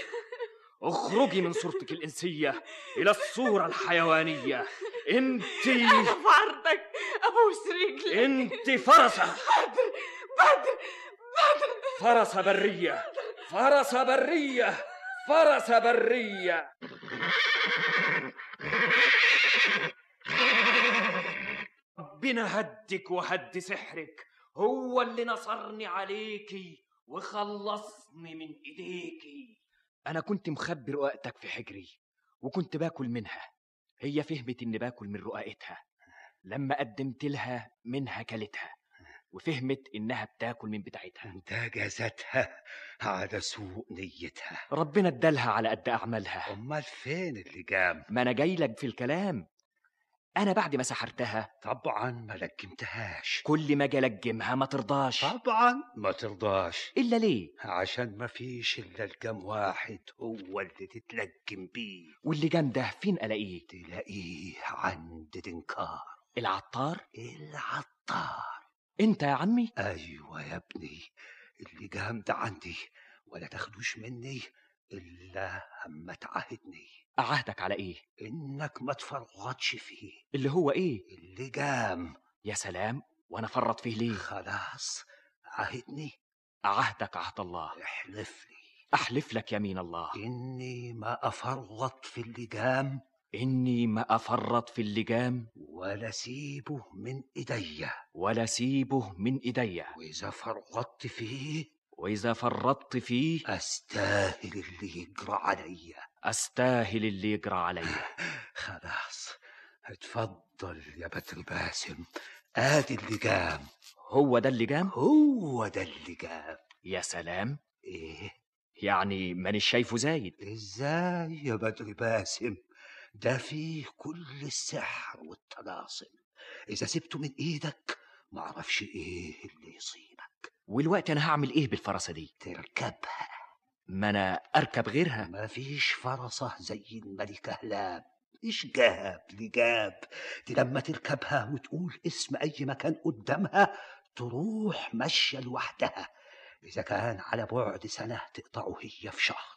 اخرجي من صورتك الإنسية إلى الصورة الحيوانية. انت أنا في عرضك ابوس رجلي انت فرسة. بدر بدر بدر. فرسة برية. فرسة برية. فرسة برية. ربنا هدك وهد سحرك. هو اللي نصرني عليكي وخلصني من إيديكي. أنا كنت مخبي رقاقتك في حجري وكنت باكل منها. هي فهمت إني باكل من رقاقتها لما قدمت لها منها كلتها وفهمت إنها بتاكل من بتاعتها. ده جازتها على سوء نيتها. ربنا ادالها على قد أعمالها. أمال فين اللي جام؟ ما أنا جاي لك في الكلام. أنا بعد ما سحرتها. طبعا ما لجمتهاش. كل ما أجي ألجمها ما ترضاش. طبعا ما ترضاش. إلا ليه؟ عشان ما فيش إلا الجم واحد هو اللي تتلجم بيه. واللي ده فين ألاقيه؟ تلاقيه عند دنكار العطار؟ العطار. أنت يا عمي؟ أيوه يا ابني. اللي جام ده عندي ولا تاخدوش مني إلا أما تعاهدني. اعهدك على إيه؟ إنك ما تفرطش فيه. اللي هو إيه؟ اللي جام. يا سلام! وأنا فرط فيه ليه؟ خلاص عاهدني اعهدك عهد الله. احلف لي. أحلف لك يمين الله. إني ما أفرط في اللجام إني ما أفرط في اللجام ولا سيبه من إيديا. ولا سيبه من إيديا. وإذا فرطت فيه وإذا فرطت فيه أستاهل اللي يجرى عليا. أستاهل اللي يجرى عليا خلاص اتفضل يا بدر باسم آدي اللجام هو ده اللجام هو ده اللجام يا سلام. إيه؟ يعني مانيش شايفه زايد. إزاي يا بدر باسم ده فيه كل السحر والطلاسم إذا سبته من إيدك معرفش إيه اللي يصيبك. والوقت أنا هعمل إيه بالفرسة دي؟ تركبها. ما أنا أركب غيرها. مفيش فرسة زي الملكة هلاب. مش جاب لجاب دي لما تركبها وتقول اسم أي مكان قدامها تروح ماشية لوحدها. إذا كان على بعد سنة تقطعه هي في شهر.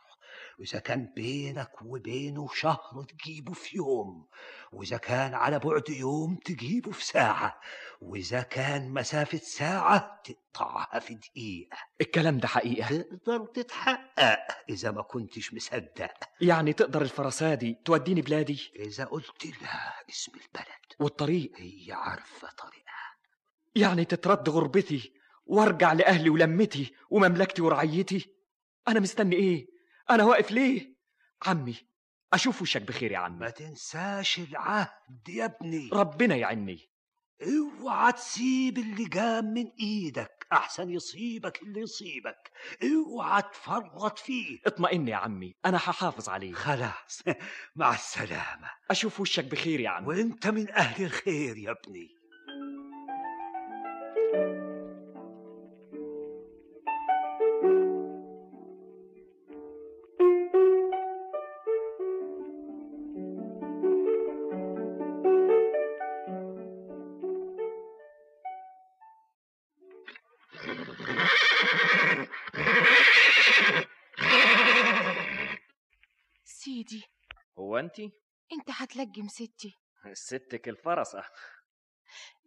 وإذا كان بينك وبينه شهر تجيبه في يوم وإذا كان على بعد يوم تجيبه في ساعة وإذا كان مسافة ساعة تقطعها في دقيقة. الكلام ده حقيقة؟ تقدر تتحقق إذا ما كنتش مصدق. يعني تقدر الفرسة دي توديني بلادي؟ إذا قلت لها اسم البلد. والطريق؟ هي عارفة طريقها. يعني تترد غربتي وارجع لأهلي ولمتي ومملكتي ورعيتي؟ أنا مستني إيه؟ أنا واقف ليه؟ عمي أشوف وشك بخير يا عمي. ما تنساش العهد يا ابني. ربنا يعني اوعى تسيب اللي جام من إيدك احسن يصيبك اللي يصيبك. اوعى تفرط فيه. اطمئن يا عمي أنا هحافظ عليه. خلاص مع السلامة. أشوف وشك بخير يا عمي. وانت من أهل الخير يا ابني. أنت انت هتلجم ستي. ستك الفرسة.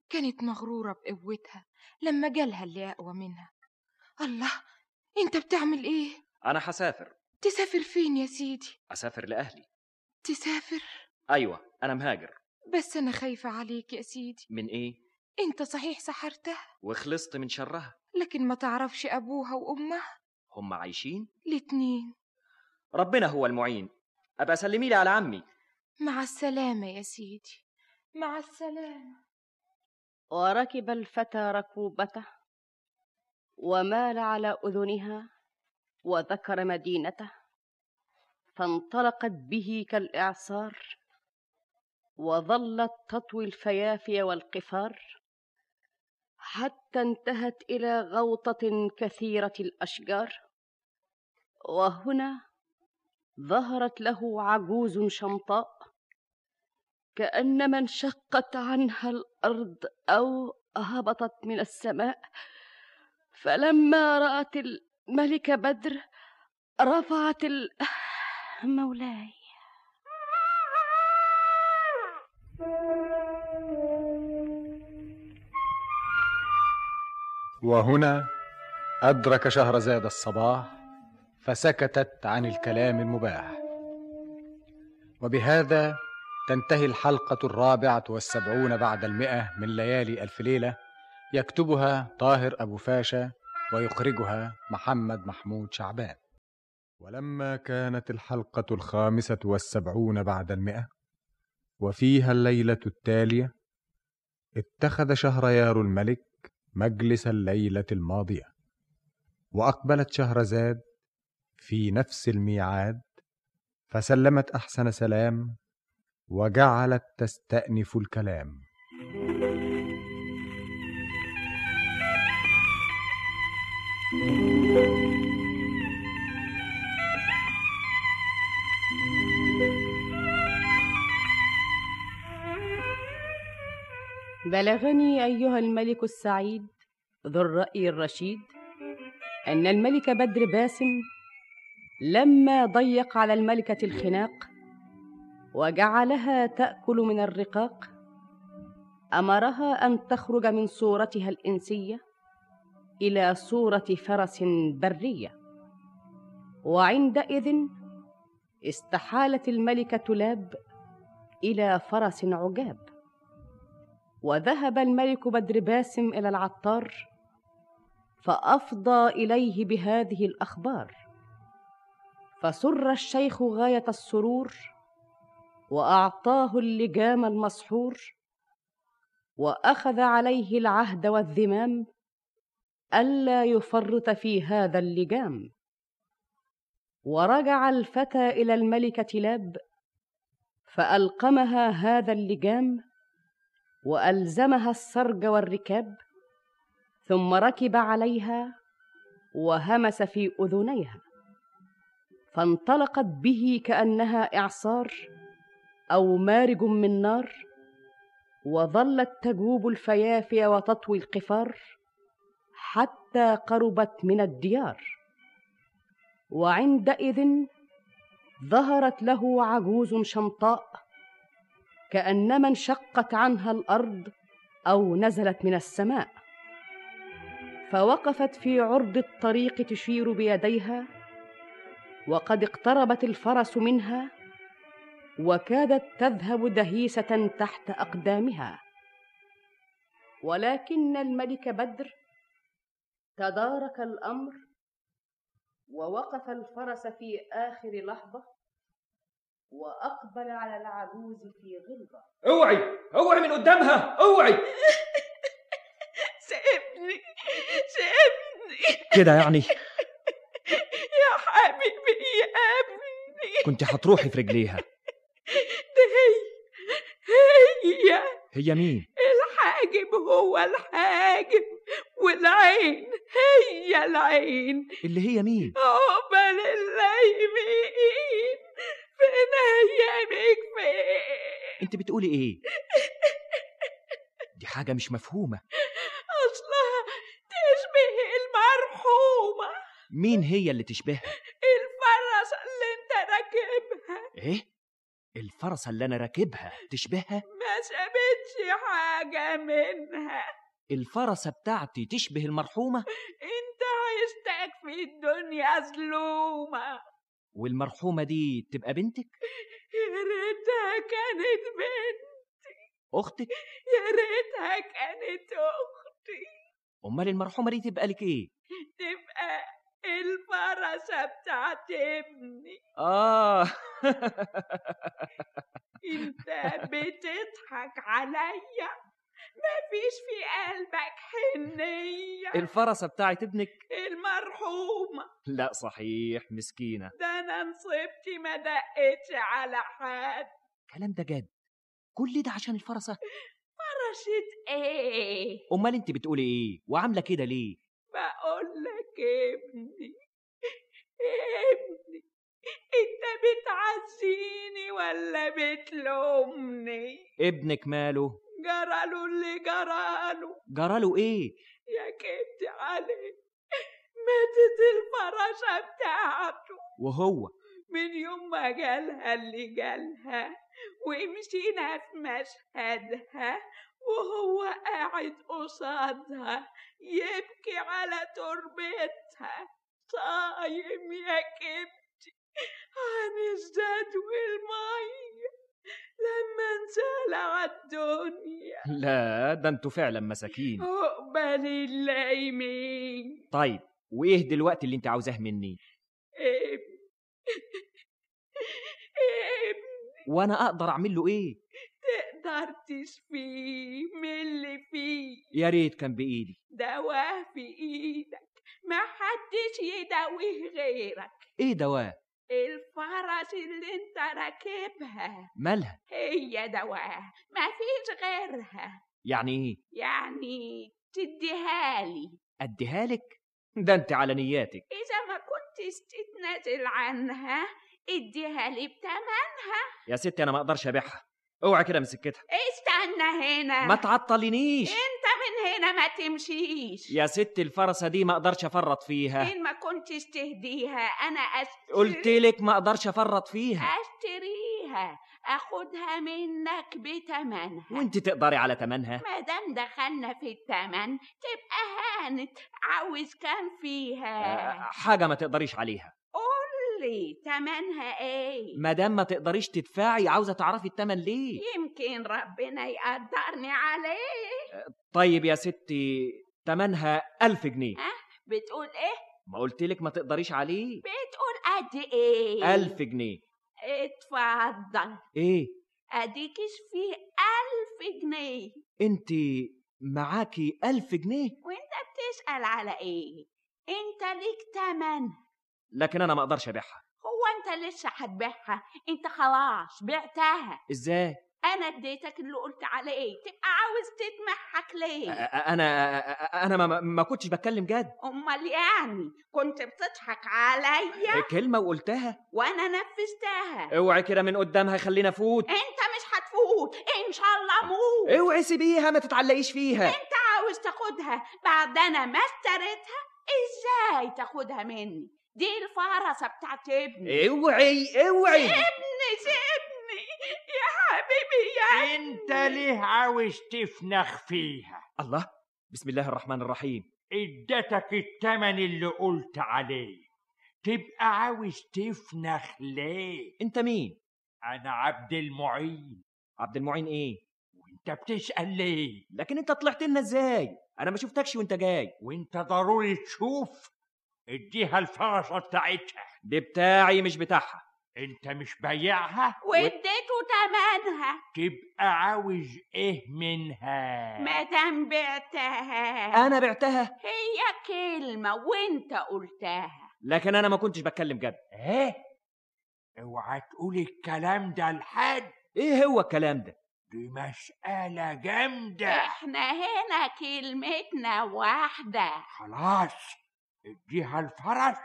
كانت مغرورة بقوتها لما جالها اللي أقوى منها. الله انت بتعمل إيه؟ أنا هسافر. تسافر فين يا سيدي؟ أسافر لأهلي. تسافر؟ أيوة أنا مهاجر. بس أنا خايفة عليك يا سيدي. من إيه؟ انت صحيح سحرتها. وخلصت من شرها. لكن ما تعرفش أبوها وأمها؟ هم عايشين؟ الاتنين. ربنا هو المعين. أبقى سلمي لي على عمي. مع السلامة يا سيدي. مع السلامة. وركب الفتى ركوبته ومال على أذنها وذكر مدينته فانطلقت به كالإعصار وظلت تطوي الفيافي والقفار حتى انتهت إلى غوطة كثيرة الأشجار وهنا ظهرت له عجوز شمطاء كانما انشقت عنها الأرض أو هبطت من السماء. فلما رأت الملك بدر رفعت ال... مولاي وهنا أدرك شهرزاد الصباح فسكتت عن الكلام المباح. وبهذا تنتهي الحلقة الرابعة والسبعون بعد المئة من ليالي ألف ليلة يكتبها طاهر أبو فاشا ويخرجها محمد محمود شعبان. ولما كانت الحلقة الخامسة والسبعون بعد المئة وفيها الليلة التالية اتخذ شهريار الملك مجلس الليلة الماضية وأقبلت شهرزاد في نفس الميعاد فسلمت أحسن سلام وجعلت تستأنف الكلام. بلغني أيها الملك السعيد ذو الرأي الرشيد أن الملك بدر باسم لما ضيق على الملكة الخناق وجعلها تأكل من الرقاق أمرها أن تخرج من صورتها الإنسية إلى صورة فرس برية. وعندئذ استحالت الملكة تلاب إلى فرس عجاب. وذهب الملك بدر باسم إلى العطار فأفضى إليه بهذه الأخبار. فسر الشيخ غاية السرور وأعطاه اللجام المسحور وأخذ عليه العهد والذمام ألا يفرط في هذا اللجام. ورجع الفتى إلى الملكة لاب فألقمها هذا اللجام وألزمها السرج والركاب ثم ركب عليها وهمس في أذنيها. فانطلقت به كأنها إعصار أو مارج من نار وظلت تجوب الفيافي وتطوي القفار حتى قربت من الديار. وعندئذ ظهرت له عجوز شمطاء كأنما انشقت عنها الأرض أو نزلت من السماء. فوقفت في عرض الطريق تشير بيديها وقد اقتربت الفرس منها وكادت تذهب دهيسة تحت أقدامها. ولكن الملك بدر تدارك الأمر ووقف الفرس في آخر لحظة وأقبل على العجوز في غلظة. أوعي! أوعي من قدامها! أوعي! سيبني! سيبني! كده يعني؟ يا حبيبي يا ابني كنت هتروحي في رجليها. ده هي هي. هي مين؟ الحاجب هو الحاجب والعين هي العين. اللي هي مين؟ عقبال اللايمين فين ايامك فين؟ انت بتقولي إيه؟ دي حاجة مش مفهومة. أصلها تشبه المرحومة. مين هي اللي تشبهها؟ الفرس اللي انت راكبها. إيه؟ الفرسه اللي أنا راكبها تشبهها؟ ما سابتش حاجة منها. الفرسه بتاعتي تشبه المرحومة؟ انت عايزتك في الدنيا ظلومه والمرحومة دي تبقى بنتك؟ يا ريتها كانت بنت أختك؟ يا ريتها كانت أختي. أمال المرحومة دي تبقى لك إيه؟ تبقى الفرسه بتاعت ابني آه. انت بتضحك عليا. مفيش في قلبك حنية. الفرسه بتاعت ابنك؟ المرحومة. لا صحيح مسكينة. ده أنا نصيبتي ما دقتش على حد. الكلام ده جد؟ كل ده عشان الفرسه فرشة إيه؟ أمال أنت بتقولي إيه؟ وعاملة كده ليه؟ بقول لك ابني ابني. انت بتعزيني ولا بتلومني؟ ابنك ماله؟ جراله اللي جراله جراله إيه؟ يا كبت عليه. ماتت الفراشة بتاعته. وهو؟ من يوم ما جالها اللي جالها ومشينا في مشهدها وهو قاعد قصادها يبكي على تربتها. صايم يا كبتي عن الزاد والمية لما انسلع الدنيا. لا ده أنتوا فعلا مساكين. اقبل اللايمين طيب وايه دلوقتي اللي انت عاوزاه مني؟ ابني. ابني. وأنا أقدر اعمل له إيه؟ تقدر تشفيه من اللي فيه. يا ريت كان بإيدي. دواه في إيدك ما حدش يداويه غيرك. إيه دواه الفرس اللي أنت راكبها. مالها؟ هي دواه ما فيش غيرها. يعني إيه؟ يعني تديها لي. أديها لك؟ ده أنت على نياتك. إذا ما كنتش تتنازل عنها اديها لي بتمنها. يا ستي أنا ما أقدرش أبيعها. اوعى كده من سكتها. استنى هنا. ما تعطلينيش انت من هنا ما تمشيش. يا ستي الفرسة دي ما أقدرش افرط فيها. إن ما كنتش تهديها أنا أشتري. قلت لك ما أقدرش افرط فيها. أشتريها. أخدها منك بتمنها. وانت تقدري على تمنها. ما دام دخلنا في التمن تبقى هانت. عاوز كام فيها؟ آه، حاجة ما تقدريش عليها. قولي تمنها إيه؟ مادام ما تقدريش تدفعي عاوزة تعرفي التمن ليه؟ يمكن ربنا يقدرني عليه. طيب يا ستي تمنها ألف جنيه. بتقول إيه؟ ما قلتلك ما تقدريش عليه. بتقول قد إيه؟ ألف جنيه. اتفضل. إيه؟ اديكش فيه ألف جنيه. أنت معاكي ألف جنيه؟ وأنت بتسأل على إيه؟ أنت ليك تمن. لكن أنا ما أقدرش أبيعها. هو أنت لسه هتبيعها؟ أنت خلاص بعتها. إزاي؟ أنا اديتك اللي قلت عليه. تبقى عاوز تتمحك ليه؟ أنا أنا ما, ما كنتش بتكلم جد امال يعني كنت بتضحك عليا كلمه وقلتها وأنا نفذتها اوعي كده من قدامها خلينا فوت انت مش هتفوت ان شاء الله موت اوعي سيبيها ما تتعلقيش فيها انت عاوز تاخدها بعد أنا ما اشتريتها إزاي تاخدها مني دي الفرسة بتاعت ابني. اوعي اوعي. ابني سيبني. يا حبيبي يا انت ليه عاوز تفنخ فيها؟ الله بسم الله الرحمن الرحيم. ادتك التمن اللي قلت عليه. تبقى عاوز تفنخ ليه؟ انت مين؟ أنا عبد المعين. عبد المعين إيه؟ وانت بتسأل ليه؟ لكن انت طلعت لنا إزاي؟ أنا ما شفتكش وانت جاي. وانت ضروري تشوف اديها الفرصة بتاعتها. دي بتاعي مش بتاعها. انت مش بايعها؟ واديته تمنها تبقى عاوز إيه منها؟ ما دام بعتها. أنا بعتها؟ هي كلمة وانت قلتها. لكن أنا ما كنتش بتكلم جد. إيه؟ اوعى تقول الكلام ده لحد. إيه هو الكلام ده؟ دي مسألة جامدة. إحنا هنا كلمتنا واحدة. خلاص. اديها الفرس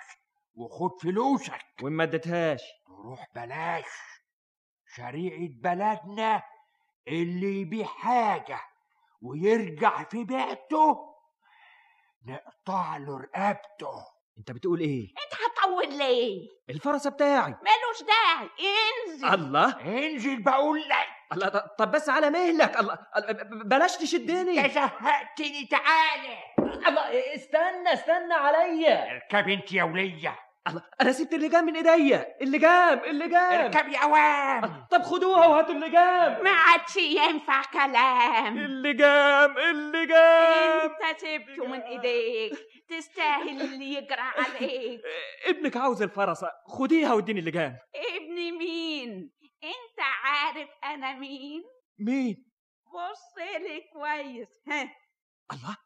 وخد فلوسك. وان ما اديتهاش. تروح بلاش. شريعة بلدنا اللي يبيع حاجة ويرجع في بيئته نقطع له رقبته. انت بتقول إيه؟ انت هتطول ليه؟ الفرسه بتاعي. ملوش داعي. انزل. الله. انزل بقول لك. الله ط- طب بس على مهلك. الله بلاش تشدني. انت زهقتني تعالى. استنى استنى عليا اركب انت يا ولية. الله أنا سبت اللجام من ايديا اللجام اللجام. اركب يا عوام طب خدوها وهاتوا اللجام. ما عادش ينفع كلام. اللجام اللجام. إنت سبته من إيديك. تستاهل اللي يجرى عليك. ابنك عاوز الفرسه خديها واديني اللجام. ابني مين؟ أنت عارف أنا مين؟ مين؟ بص لي كويس. ها. الله.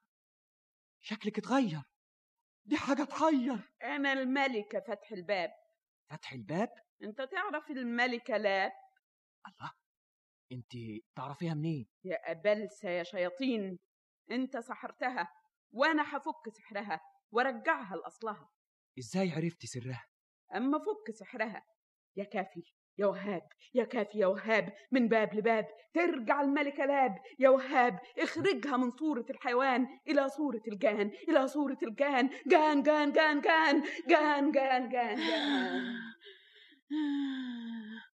شكلك اتغير. دي حاجة تحير. أنا الملكة فتح الباب. فتح الباب؟ أنت تعرف الملكة لا. الله أنت تعرفيها منين؟ يا أبلسة يا شياطين. أنت سحرتها وأنا هفك سحرها وأرجعها لأصلها. إزاي عرفتي سرها؟ أما فك سحرها يا كافي. يا وهاب يا كافي يا وهاب من باب لباب ترجع الملكة لاب يا وهاب اخرجها من صورة الحيوان إلى صورة الجان إلى صورة الجان. جان جان جان جان جان جان جان,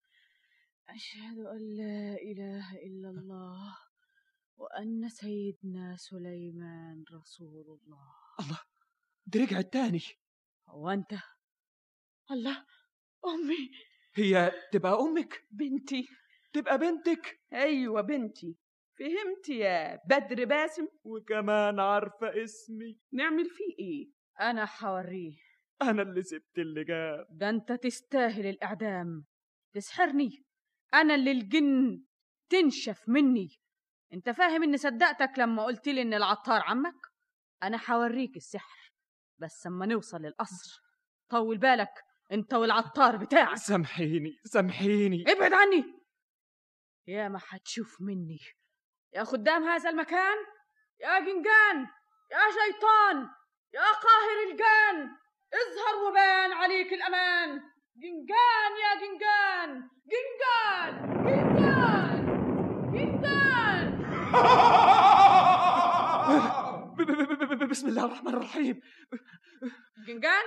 أشهد أن لا إله إلا الله وأن سيدنا سليمان رسول الله. الله دي رجعت تاني؟ هو أنت؟ الله أمي. هي تبقى أمك؟ بنتي. تبقى بنتك؟ أيوة بنتي. فهمت يا بدر باسم؟ وكمان عارفة اسمي. نعمل فيه إيه؟ أنا حوريه. أنا اللي سبت اللجام ده أنت تستاهل الإعدام. تسحرني. أنا اللي الجن تنشف مني. أنت فاهم إني صدقتك لما قلت لي إن العطار عمك؟ أنا حوريك السحر. بس أما نوصل للقصر طول بالك. أنت والعطار بتاعك. سامحيني سامحيني. ابعد عني. يا ما حتشوف مني. يا خدام هذا المكان. يا جنجان. يا شيطان. يا قاهر الجان. اظهر وبان عليك الأمان. جنجان يا جنجان. جنجان. جنجان. جنجان. ب- ب- ب- ب- بسم الله الرحمن الرحيم. جنجان؟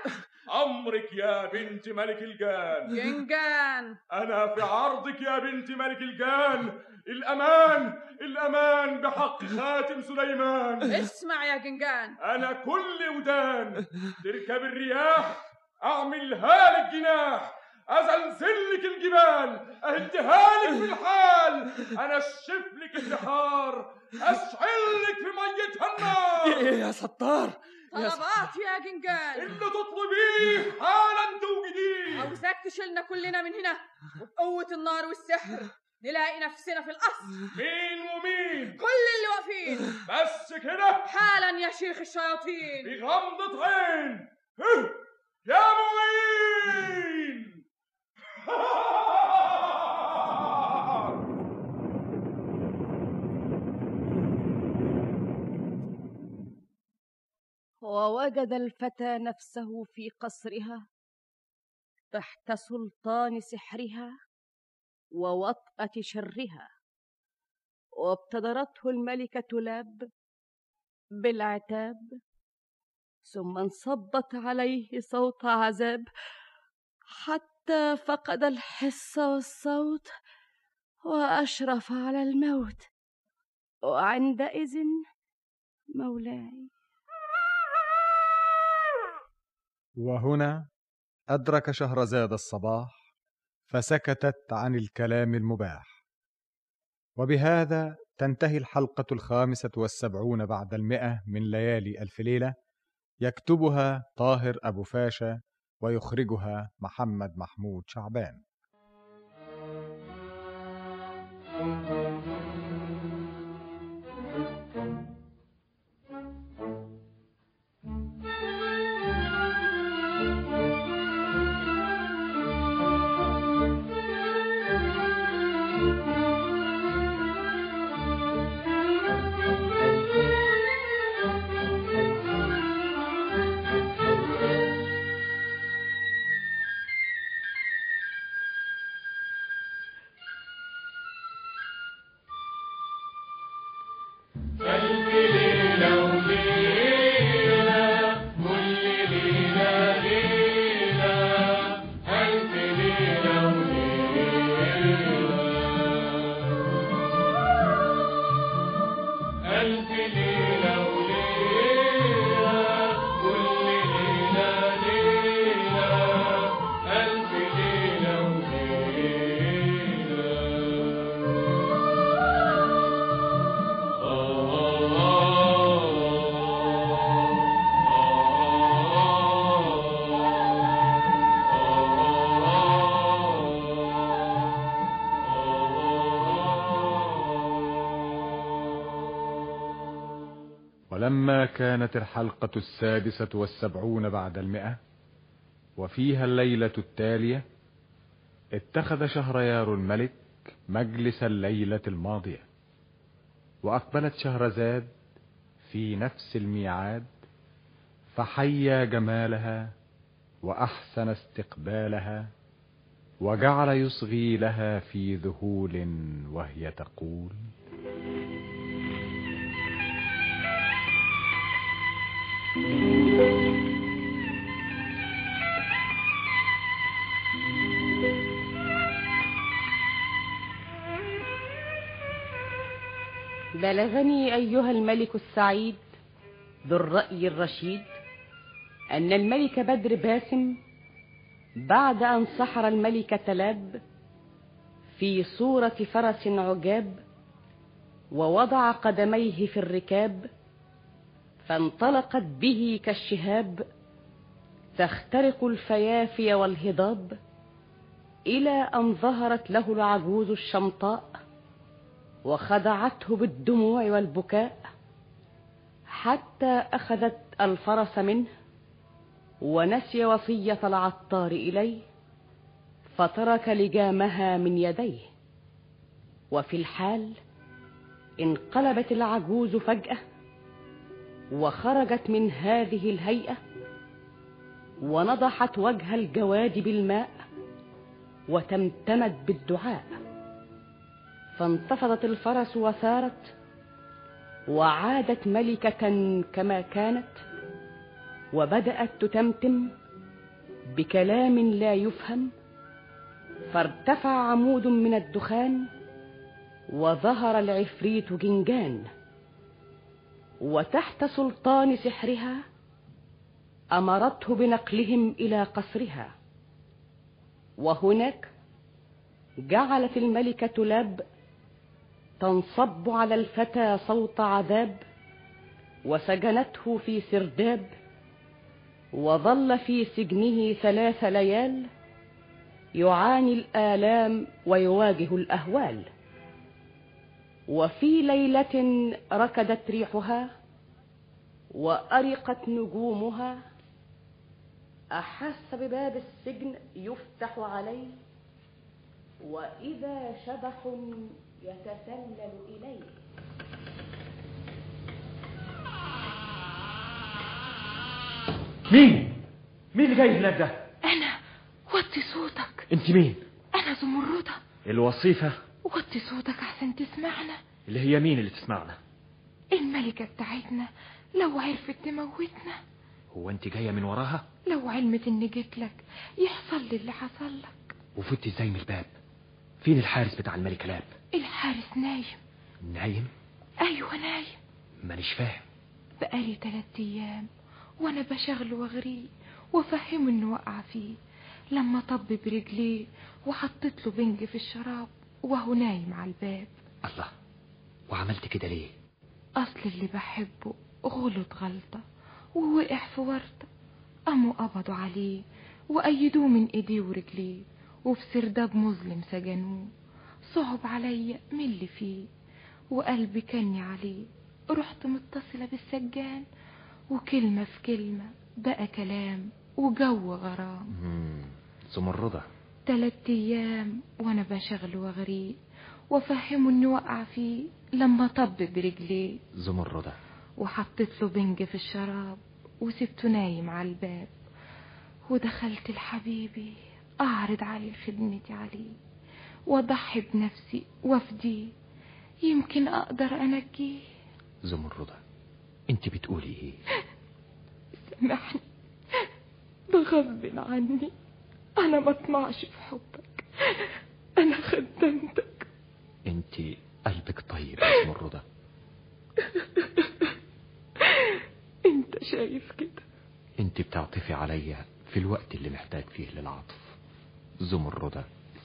أمرك يا بنت ملك الجان. جنجان. أنا في عرضك يا بنت ملك الجان. الأمان الأمان بحق خاتم سليمان. اسمع يا جنجان. أنا كل ودان. تركب الرياح اعملها لك جناح. ازلزل لك الجبال اهدها لك في الحال. انشف لك البحار أشعل لك في ميتها النار. يا ستار؟ طلبات يا جنجان. اللي تطلبيه حالا توجديه عاوزاك تشيلنا كلنا من هنا وبقوة النار والسحر نلاقي نفسنا في القصر. مين ومين؟ كل اللي واقفين. بس كده. حالا يا شيخ الشياطين. بغمضة عين. يا معين ووجد الفتى نفسه في قصرها تحت سلطان سحرها ووطأة شرها وابتدرته الملكة لاب بالعتاب ثم انصبت عليه صوت عذاب حتى فقد الحس والصوت وأشرف على الموت وعندئذ مولاي. وهنا أدرك شهرزاد الصباح فسكتت عن الكلام المباح. وبهذا تنتهي الحلقة الخامسة والسبعون بعد المئة من ليالي ألف ليلة يكتبها طاهر أبو فاشا ويخرجها محمد محمود شعبان. ولما كانت الحلقة السادسة والسبعون بعد المئة وفيها الليلة التالية اتخذ شهريار الملك مجلس الليلة الماضية وأقبلت شهرزاد في نفس الميعاد فحيا جمالها وأحسن استقبالها وجعل يصغي لها في ذهول وهي تقول بلغني أيها الملك السعيد ذو الرأي الرشيد أن الملك بدر باسم بعد أن سحر الملكة لاب في صورة فرس عجاب ووضع قدميه في الركاب فانطلقت به كالشهاب تخترق الفيافي والهضاب إلى أن ظهرت له العجوز الشمطاء وخدعته بالدموع والبكاء حتى أخذت الفرس منه ونسي وصية العطار إليه فترك لجامها من يديه وفي الحال انقلبت العجوز فجأة وخرجت من هذه الهيئة ونضحت وجه الجواد بالماء وتمتمت بالدعاء. فانتفضت الفرس وثارت وعادت ملكة كما كانت وبدأت تتمتم بكلام لا يفهم. فارتفع عمود من الدخان وظهر العفريت جنجان. وتحت سلطان سحرها أمرته بنقلهم إلى قصرها. وهناك جعلت الملكة لاب تنصب على الفتى صوت عذاب وسجنته في سرداب وظل في سجنه ثلاث ليال يعاني الآلام ويواجه الأهوال. وفي ليلة ركدت ريحها وأرقت نجومها. أحس بباب السجن يفتح عليه وإذا شبح يتسلل إليه. مين؟ مين اللي جاي هناك ده؟ أنا وطي صوتك. أنت مين؟ أنا زمردة. الوصيفة. وطي صوتك عشان تسمعنا. اللي هي مين اللي تسمعنا؟ الملكة بتاعتنا لو عرفت تموتنا. هو أنت جاية من وراها؟ لو علمت إني جيت لك يحصل لي اللي حصل لك. وفتي إزاي من الباب؟ فين الحارس بتاع الملك لاب الحارس نايم. نايم؟ أيوة نايم. مانيش فاهم. بقالي تلات أيام وأنا بشغله وأغريه وأفهمه إنه وقع فيه. لما طب برجليه وحطيت له بنج في الشراب وهو نايم على الباب. الله وعملت كده ليه؟ أصل اللي بحبه غلط غلطة ووقع في ورطة؟ قاموا قبضوا عليه وأيدوه من إيديه ورجليه وفي سرداب مظلم سجنوه. صعب عليا من اللي فيه وقلبي كني عليه. رحت متصلة بالسجان وكلمة في كلمة بقى كلام وجو غرام. زمردة تلات أيام وأنا بشغل وأغريه وأفهمه إني وقع فيه لما طب برجليه زمردة وحطيت له بنج في الشراب وسبته نايم على الباب. ودخلت لحبيبي أعرض عليه خدمتي عليه وأضحي بنفسي وأفديه. يمكن أقدر أنجيه زمردة أنت بتقولي إيه؟ سامحني. ده غصب عني. أنا ما أطمعش في حبك. أنا خدمتك. أنت قلبك طيب يا زمردة أنت شايف كده. أنت بتعطفي عليا في الوقت اللي محتاج فيه للعطف. زمردة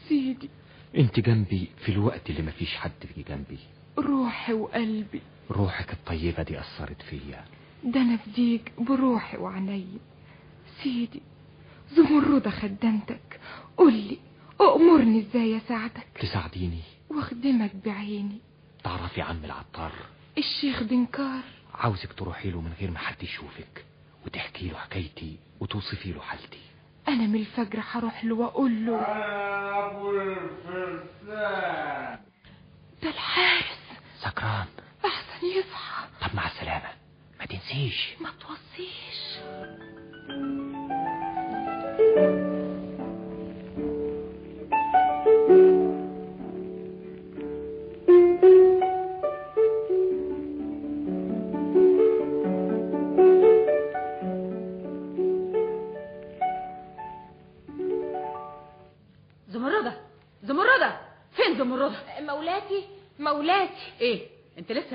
سيدي. أنت جنبي في الوقت اللي مفيش حد في جنبي. روحي وقلبي. روحك الطيبة دي أثرت فيا. ده أنا فديك بروحي وعيني. سيدي. زمردة خدمتك. قولي أأمرني إزاي أساعدك؟ تساعديني. واخدمك بعيني. تعرفي عم العطار. الشيخ دنكار عاوزك تروحي له من غير ما حد يشوفك وتحكي له حكايتي وتوصفي له حالتي. أنا من الفجر هروح له وأقول له. أبو الفرسان. ده الحارس. سكران. أحسن يصحى. طب مع السلامة. ما تنسيش. ما توصيش.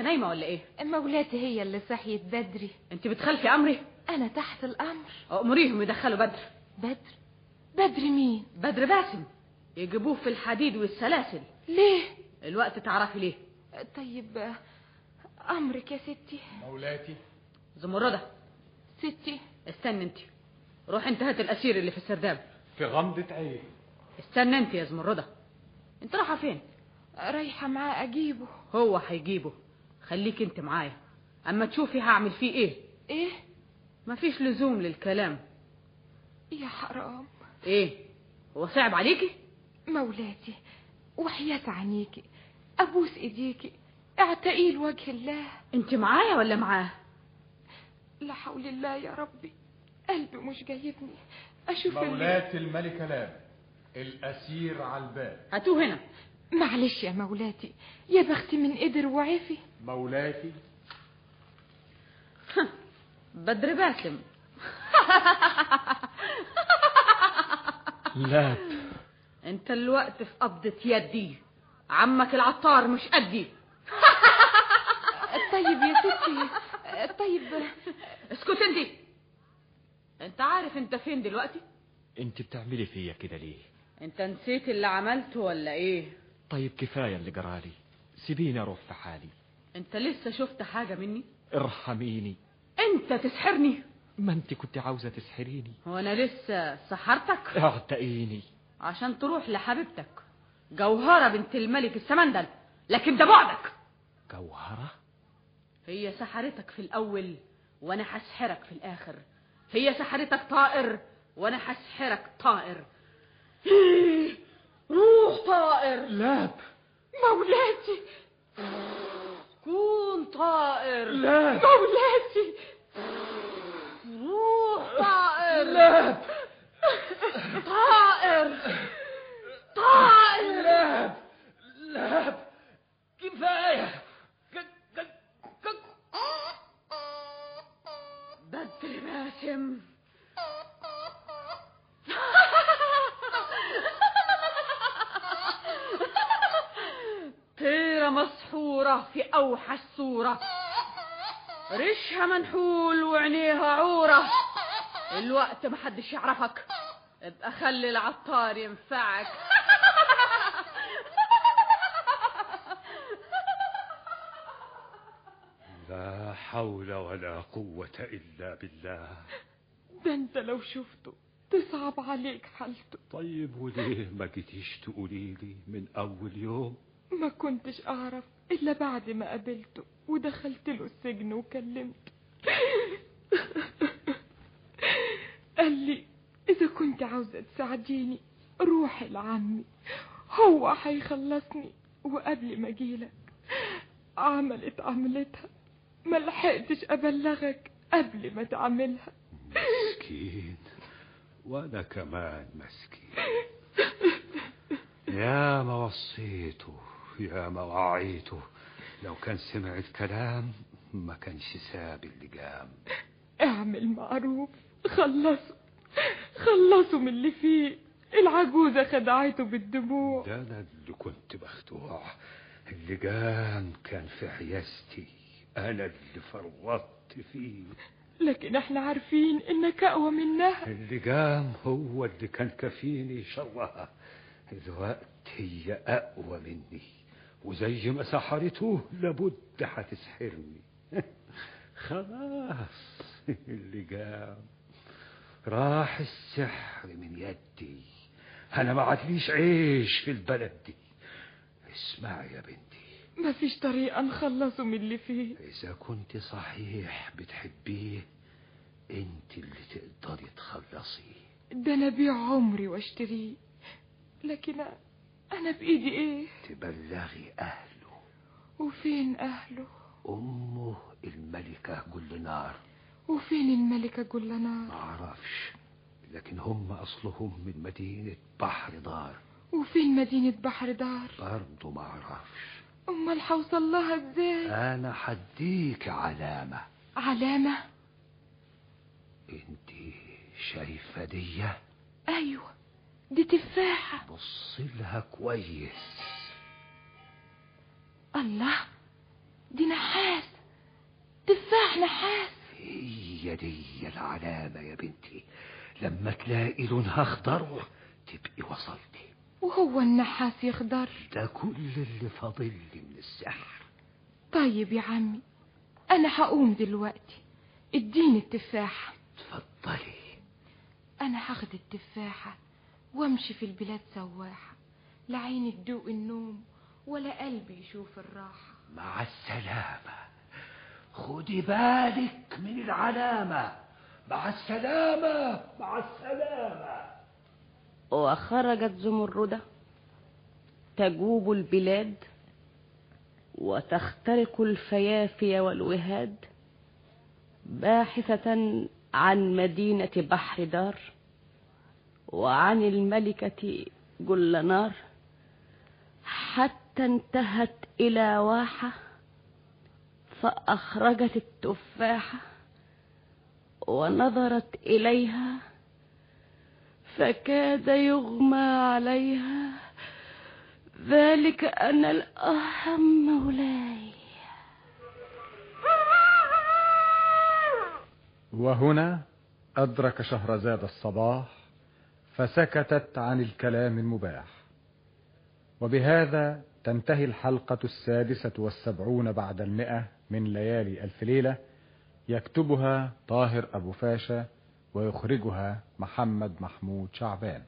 نايمة ولا إيه؟ مولاتي هي اللي صحيت بدري. أنت بتخالفي أمري؟ أنا تحت الأمر. أمريهم يدخلوا بدر. بدر؟ بدر مين؟ بدر باسم. يجيبوه في الحديد والسلاسل. ليه؟ الوقت تعرفي ليه. طيب أمرك يا ستي. مولاتي. زمردة. ستي. استنى انت. روح انت هات الأسير اللي في السرداب. في غمضة عين. استنى انت يا زمردة. انت رايحة فين؟ رايحة معاه أجيبه. هو هيجيبه. خليك انت معايا. أما تشوفي هعمل فيه إيه؟ إيه؟ مفيش لزوم للكلام. يا حرام. إيه؟ هو صعب عليكي؟ مولاتي وحياة عينيكي أبوس إيديكي اعتقي وجه الله. أنت معايا ولا معاه؟ لا حول الله يا ربي قلبي مش جايبني. أشوف اللي- مولاتي الملكة لاب الأسير على الباب. هاتوه هنا. معلش يا مولاتي يا بختي من قدر وعفي. مولاتي. بدر باسم. لا. انت الوقت في قبضة يدي. عمك العطار مش قدي. طيب يا ستي طيب. اسكت انت. انت عارف انت فين دلوقتي؟ انت بتعملي فيا كده ليه؟ انت نسيت اللي عملته ولا إيه؟ طيب كفاية اللي جرالي سيبيني أروح في حالي. انت لسه شفت حاجة مني؟ ارحميني. انت تسحرني. ما انت كنت عاوزة تسحريني؟ هو أنا لسه سحرتك؟ اعتقيني عشان تروح لحبيبتك. جوهرة بنت الملك السمندل. لكن ده بعدك. جوهرة؟ هي سحرتك في الأول وأنا هسحرك في الآخر. هي سحرتك طائر وأنا هسحرك طائر. روح طائر. لا مولاتي. كون طائر. لا مولاتي. روح طائر. لا. طائر. طائر. لا. لا. كفاية. بدر باسم. طيرة مسحورة في أوحش صورة ريشها منحول وعينيها عورة. الوقت محدش يعرفك. ابقى خلي العطار ينفعك. لا حول ولا قوة إلا بالله. ده انت لو شفته تصعب عليك حالته. طيب وليه ما جيتيش تقولي لي من أول يوم؟ ما كنتش أعرف إلا بعد ما قابلته ودخلت له السجن وكلمته. قال لي إذا كنت عاوزة تساعديني روحي لعمي. هو هيخلصني. وقبل ما اجيلك عملت عملتها. ما لحقتش أبلغك قبل ما تعملها. مسكين. وأنا كمان مسكين. يا ما وصيته يا ما وعيته. لو كان سمع الكلام ما كانش ساب اللجام. اعمل معروف. خلصوا خلصوا من اللي فيه. العجوزة خدعته بالدموع. ده أنا اللي كنت مخدوع اللجام كان في حيازتي أنا اللي فرطت فيه. لكن إحنا عارفين إنك أقوى منها اللجام هو اللي كان كفيني شرها. الوقت هي أقوى مني. وزي ما سحرته لابد هتسحرني. خلاص اللجام راح السحر من يدي. أنا ما عادليش عيش في البلد دي. اسمعي يا بنتي. مفيش طريقة نخلصه من اللي فيه. إذا كنت صحيح بتحبيه أنت اللي تقدري تخلصيه ده أنا بيع عمري وأشتريه. لكن أنا بإيدي إيه؟ تبلغي أهله. وفين أهله؟ أمه الملكة جلنار وفين الملكة جلنار معرفش لكن هم أصلهم من مدينة بحر دار. وفين مدينة بحر دار؟ برضه معرفش أمال هوصل لها إزاي؟ أنا حديك علامة. علامة؟ أنت شايفة دي أيوه دي تفاحة. بص لها كويس. الله دي نحاس. تفاح نحاس. هي دي العلامة يا بنتي. لما تلاقي لونها أخضر تبقي وصلتي. وهو النحاس يخضر. ده كل اللي فاضل لي من السحر. طيب يا عمي أنا هقوم دلوقتي. اديني التفاحة. اتفضلي. أنا هاخد التفاحة وامشي في البلاد سواحة. لا عيني تدوق النوم ولا قلبي يشوف الراحة. مع السلامة. خدي بالك من العلامة. مع السلامة مع السلامة. وخرجت زمردة تجوب البلاد وتخترق الفيافي والوهاد باحثة عن مدينة بحر دار وعن الملكة جلنار حتى انتهت إلى واحة فأخرجت التفاحة ونظرت إليها فكاد يغمى عليها. ذلك أنا الأهم مولاي. وهنا أدرك شهرزاد الصباح فسكتت عن الكلام المباح. وبهذا تنتهي الحلقة السادسة والسبعون بعد المئة. من ليالي ألف ليلة يكتبها طاهر أبو فاشا ويخرجها محمد محمود شعبان.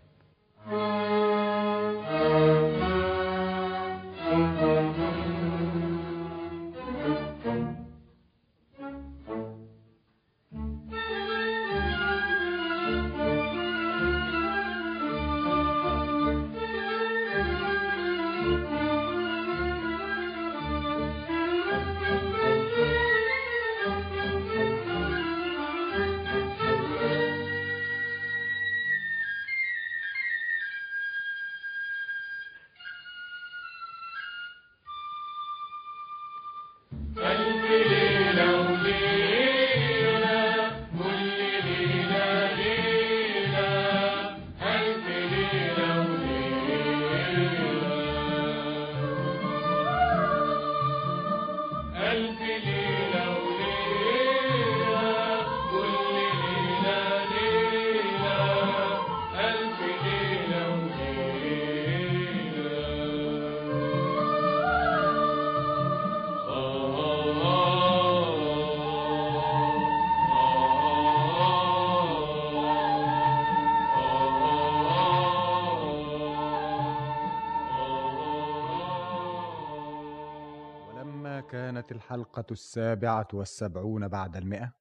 كانت الحلقة السابعة والسبعون بعد المئة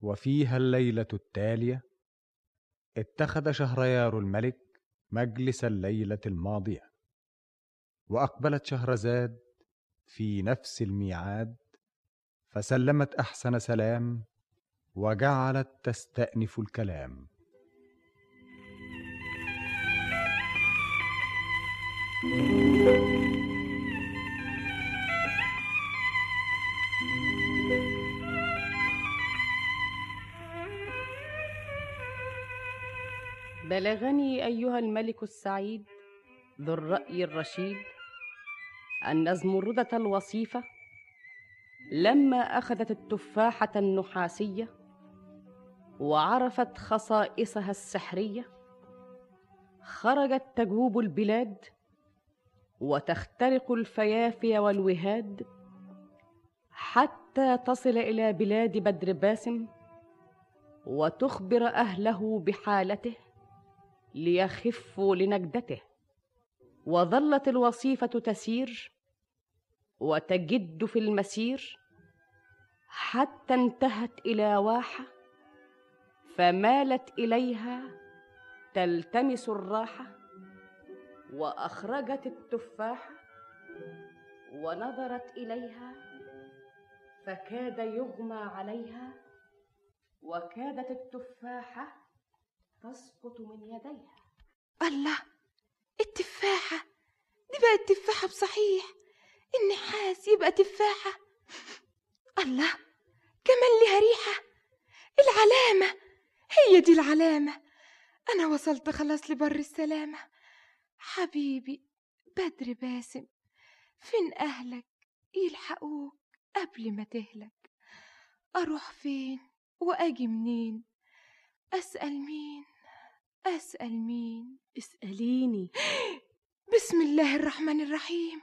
وفيها الليلة التالية اتخذ شهريار الملك مجلس الليلة الماضية وأقبلت شهرزاد في نفس الميعاد فسلمت أحسن سلام وجعلت تستأنف الكلام. بلغني أيها الملك السعيد ذو الرأي الرشيد أن زمردة الوصيفة لما أخذت التفاحة النحاسية وعرفت خصائصها السحرية خرجت تجوب البلاد وتخترق الفيافي والوهاد حتى تصل إلى بلاد بدر باسم وتخبر أهله بحالته. ليخفوا لنجدته. وظلت الوصيفة تسير وتجد في المسير. حتى انتهت إلى واحة فمالت إليها تلتمس الراحة وأخرجت التفاحة ونظرت إليها فكاد يغمى عليها وكادت التفاحة تسقط من يديها. الله التفاحة دي بقت تفاحة بصحيح النحاس يبقى تفاحة. الله كمان ليها ريحة. العلامة هي دي العلامة. أنا وصلت خلاص لبر السلامة. حبيبي بدر باسم فين أهلك؟ يلحقوك قبل ما تهلك. أروح فين وأجي منين؟ أسأل مين؟ أسأل مين؟ اسأليني. بسم الله الرحمن الرحيم.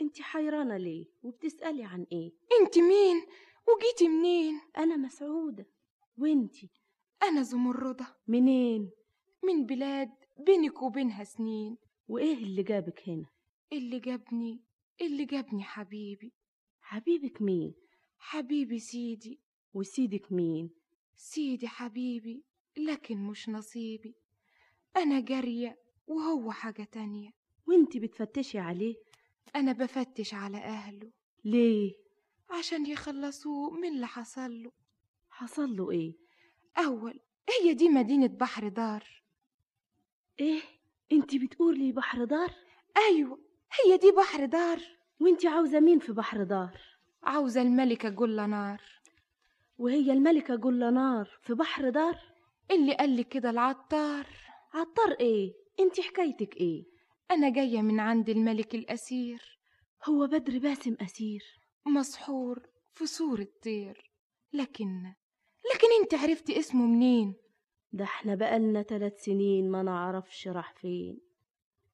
أنت حيرانة ليه؟ وبتسألي عن إيه؟ أنت مين؟ وجيتي منين؟ أنا مسعودة. وانتي أنا زمردة. منين؟ من بلاد بينك وبينها سنين. وإيه اللي جابك هنا؟ اللي جابني اللي جابني حبيبي. حبيبك مين؟ حبيبي سيدي. وسيدك مين؟ سيدي حبيبي. لكن مش نصيبي. أنا جارية وهو حاجة تانية. وانتي بتفتشي عليه؟ أنا بفتش على أهله. ليه؟ عشان يخلصوه من اللي حصل له. حصل له إيه؟ أول هي دي مدينة بحر دار. إيه؟ انتي بتقولي بحر دار؟ أيوة هي دي بحر دار. وانتي عاوزة مين في بحر دار؟ عاوزة الملكة جلة نار وهي الملكة جلة نار في بحر دار؟ اللي قال لي كده العطار. عطار إيه؟ انتي حكايتك إيه؟ أنا جاية من عند الملك الأسير. هو بدر باسم أسير؟ مسحور في صورة طير لكن لكن أنت عرفتي اسمه منين؟ ده إحنا بقالنا ثلاث سنين ما نعرفش راح فين.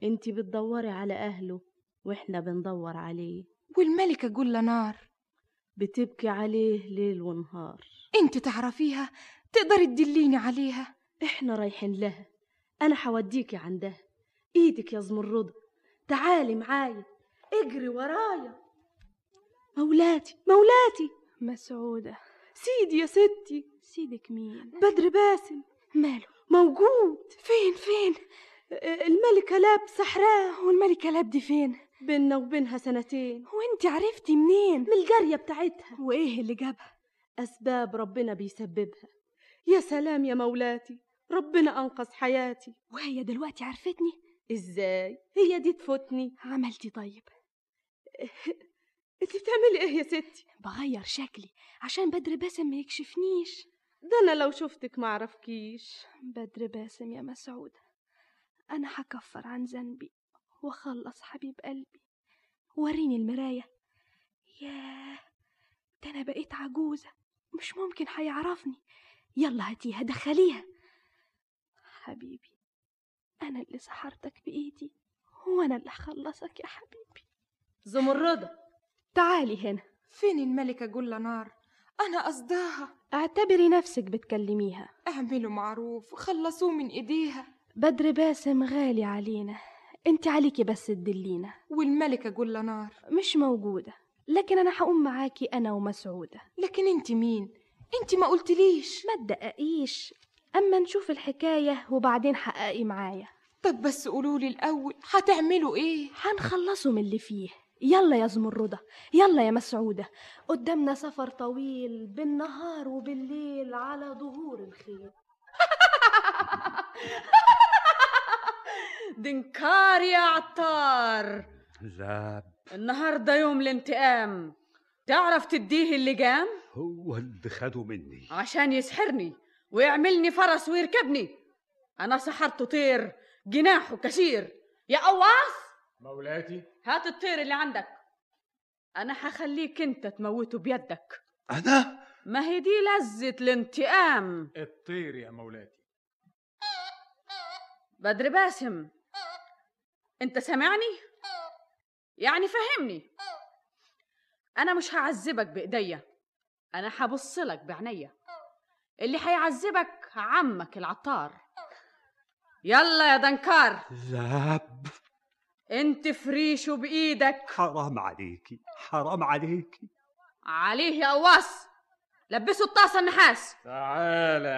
انتي بتدوري على أهله وإحنا بندور عليه. والملكة جل نار. بتبكي عليه ليل ونهار. أنت تعرفيها؟ تقدري تدليني عليها؟ إحنا رايحين لها. أنا حوديكي عندها. إيدك يا زمردة تعالي معايا اجري ورايا. مولاتي مولاتي. مسعودة. سيدي يا ستي. سيدك مين؟ بدر باسم. ماله؟ موجود. فين فين؟ الملكة لاب سحراه والملكة لاب دي فين؟ بينا وبينها سنتين. وانت عرفتي منين؟ من الجارية بتاعتها. وإيه اللي جابها؟ أسباب ربنا بيسببها. يا سلام يا مولاتي ربنا أنقذ حياتي. وهي دلوقتي عرفتني؟ إزاي؟ هي دي تفوتني. عملتي طيب. انت بتعملي إيه يا ستي؟ بغير شكلي عشان بدر باسم ما يكشفنيش. ده أنا لو شفتك ما اعرفكيش بدر باسم يا مسعود أنا هكفر عن ذنبي وأخلص حبيب قلبي. وريني المراية. ياه ده أنا بقيت عجوزة مش ممكن هيعرفني. يلا هاتيها دخليها. حبيبي أنا اللي سحرتك بإيدي وأنا اللي هخلصك يا حبيبي. زمردة. تعالي هنا. فين الملكة جل نار؟ أنا قصداها اعتبري نفسك بتكلميها. اعملوا معروف خلصوه من إيديها. بدر باسم غالي علينا. انت عليكي بس تدلينا والملكة جل نار. مش موجودة لكن أنا هقوم معاكي أنا ومسعودة. لكن أنت مين؟ انت ما قلتليش. ما تدققيش. أما نشوف الحكاية وبعدين حققي معايا. طب بس قولولي الأول هتعملوا إيه؟ هنخلصه من اللي فيه. يلا يا زمردة يلا يا مسعودة. قدامنا سفر طويل بالنهار وبالليل على ظهور الخيل دنكار يا عطار. لا النهارده يوم الانتقام. تعرف تديه اللجام هو اللي خده مني. عشان يسحرني ويعملني فرس ويركبني. أنا سحرته طير جناحه كثير يا قواص مولاتي هات الطير اللي عندك. أنا هخليك أنت تموته بيدك. أنا؟ ما هي دي لذة الانتقام. الطير يا مولاتي بدر باسم أنت سامعني يعني فهمني. أنا مش هعذبك بإيديا أنا هبصلك بعينيا اللي هيعذبك عمك العطار. يلا يا دنكار. لا أنت فريشه بإيدك. حرام عليكي حرام عليكي. عليه يا قواص لبسوا الطاسه النحاس. تعالى.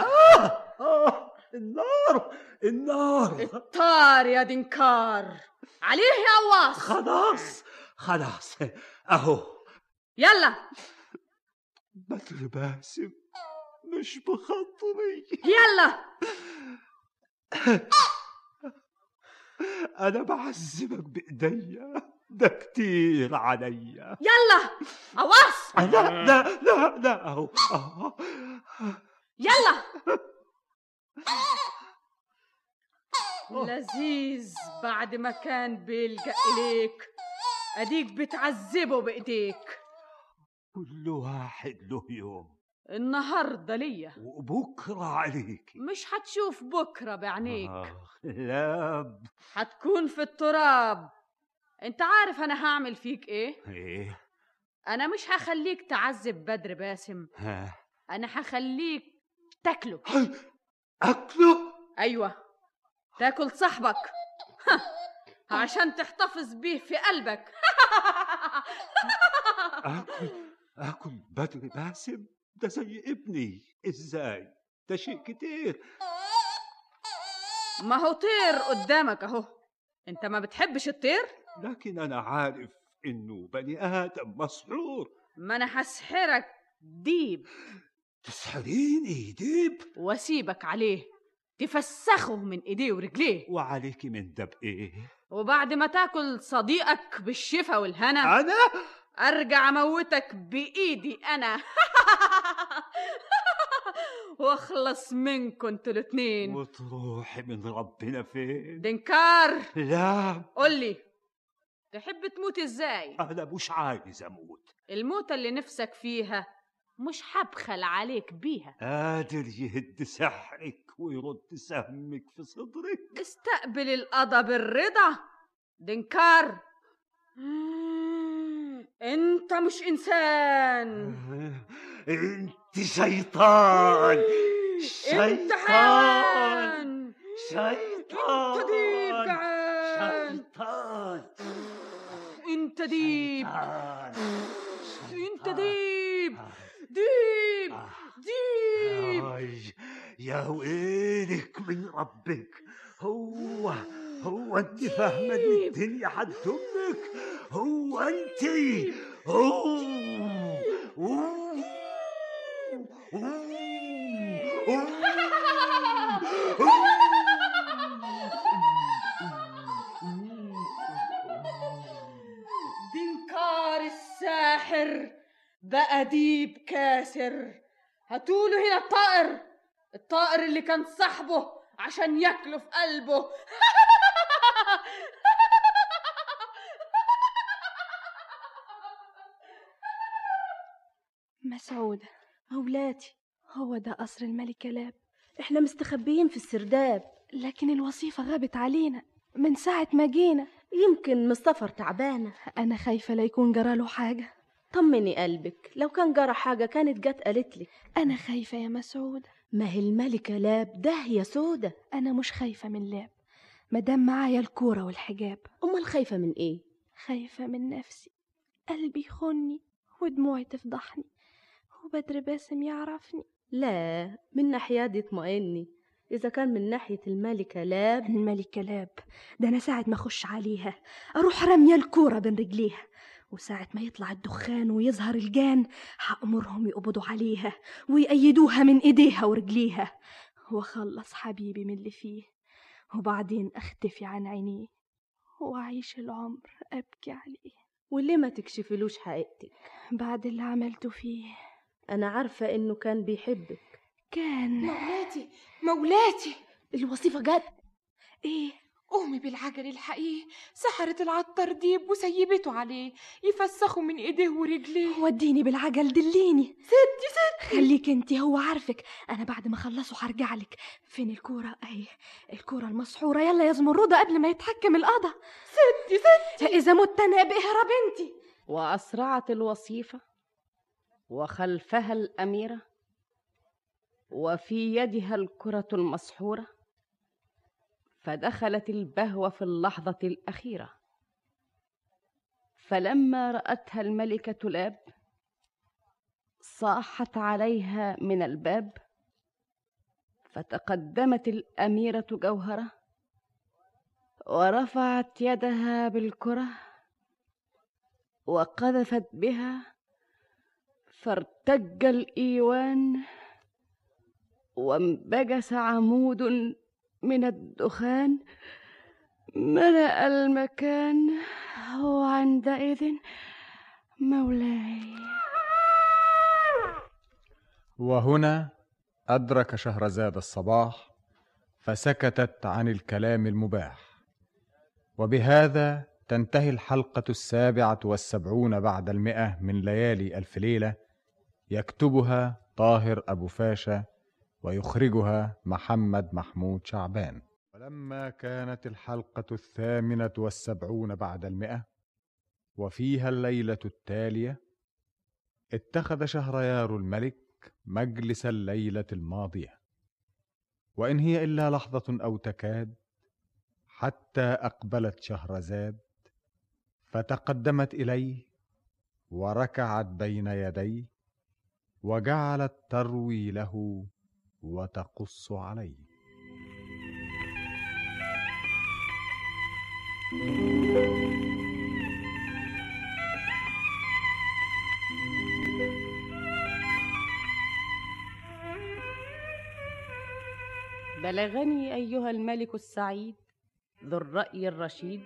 آه آه النار النار. الطار يا دنكار. عليه يا قواص خلاص. خلاص. أهو. يلا. بدر باسم. مش بخاطري يلا. أنا بعذبك بإيديا. ده كتير عليا. يلا. قواص لا لا لا لا أهو. أهو. يلا. لذيذ. بعد ما كان بيلجأ إليك. أديك بتعذبه بإيديك. كل واحد له يوم. النهاردة ليا. وبكرة عليكي مش هتشوف بكرة بعينيك. آه لا هتكون في التراب. أنت عارف أنا هعمل فيك إيه؟ إيه؟ أنا مش هخليك تعذب بدر باسم. ها؟ أنا هخليك تاكله. أكله؟ أيوه. تاكل صاحبك. عشان تحتفظ بيه في قلبك. أكل أكل بدر باسم ده زي ابني. إزاي؟ ده شيء كتير. ما هو طير قدامك أهو. أنت ما بتحبش الطير؟ لكن أنا عارف إنه بني آدم مسحور. ما أنا هسحرك. ديب. تسحريني ديب. وأسيبك عليه. تفسخه من إيديه ورجليه. وعليكي من ده بايه وبعد ما تاكل صديقك بالشفا والهنا. أنا؟ أرجع أموتك بإيدي أنا. واخلص منكم أنتوا الاتنين. وتروحي من ربنا فين؟ دنكار لا. قولي تحب تموت إزاي؟ أنا مش عايز أموت. الموتة اللي نفسك فيها مش هبخل عليك بيها. قادر يهد سحرك ويرد سهمك في صدرك؟ استقبل القضا بالرضا. دنكار أنت مش إنسان. أنت شيطان. شيطان. شيطان أنت ديب جعان شيطان. أنت ديب. أنت ديب. ديب. ديب. آي يا ويلك من ربك. هو هو أنت فاهمة إن الدنيا حد أمك؟ هو أنت. دنكار الساحر بقى ديب كاسر. هاتوله هنا الطائر. الطائر اللي كان صاحبه عشان ياكله في قلبه. مسعود مولاتي هو ده قصر الملكة لاب. إحنا مستخبيين في السرداب. لكن الوصيفة غابت علينا من ساعة ما جينا. يمكن مصطفر تعبانة. أنا خايفة لا يكون جراله حاجة. طمني قلبك لو كان جرى حاجة كانت جت قالتلك أنا خايفة يا مسعود. ما هي الملكة لاب؟ داهية سودة. أنا مش خايفة من لاب. مادام معايا الكورة والحجاب. أمال خايفة من إيه؟ خايفة من نفسي. قلبي يخني ودموعي تفضحني. وبدر باسم يعرفني. لا من ناحية دي اطمئني. إذا كان من ناحية الملكة لاب. الملكة لاب ده أنا ساعة ما أخش عليها أروح رمية الكورة بين رجليها وساعة ما يطلع الدخان ويظهر الجان هأمرهم يقبضوا عليها ويأيدوها من إيديها ورجليها. وأخلص حبيبي من اللي فيه وبعدين أختفي عن عينيه وأعيش العمر أبكي عليه. وليه ما تكشفلوش حقيقتك؟ بعد اللي عملته فيه. أنا عارفة إنه كان بيحبك. كان. مولاتي مولاتي! الوصيفة جت. إيه قومي بالعجل الحقيقي. سحرت العطار ديب وسيبته عليه. يفسخوا من ايديه ورجليه. وديني بالعجل دليني. ستي ستي خليك انت هو عارفك. أنا بعد ما اخلصه هرجع لك. فين الكورة؟ اهي الكورة المسحورة. يلا يا زمرده قبل ما يتحكم القضا. ستي ستي اذا مت أنا باهرب انت وأسرعت الوصيفة. وخلفها الأميرة وفي يدها الكرة المسحورة فدخلت البهوة في اللحظة الأخيرة. فلما رأتها الملكة لاب صاحت عليها من الباب فتقدمت الأميرة جوهرة ورفعت يدها بالكرة وقذفت بها فارتج الإيوان وانبجس عمود من الدخان ملأ المكان وعندئذ مولاي. وهنا أدرك شهرزاد الصباح فسكتت عن الكلام المباح. وبهذا تنتهي الحلقة السابعة والسبعون بعد المئة من ليالي ألف ليلة يكتبها طاهر أبو فاشا ويخرجها محمد محمود شعبان. ولما كانت الحلقة الثامنة والسبعون بعد المئة وفيها الليلة التالية اتخذ شهريار الملك مجلس الليلة الماضية. وإن هي إلا لحظة أو تكاد حتى أقبلت شهرزاد فتقدمت إليه وركعت بين يديه وجعلت تروي له وتقص عليه. بلغني أيها الملك السعيد ذو الرأي الرشيد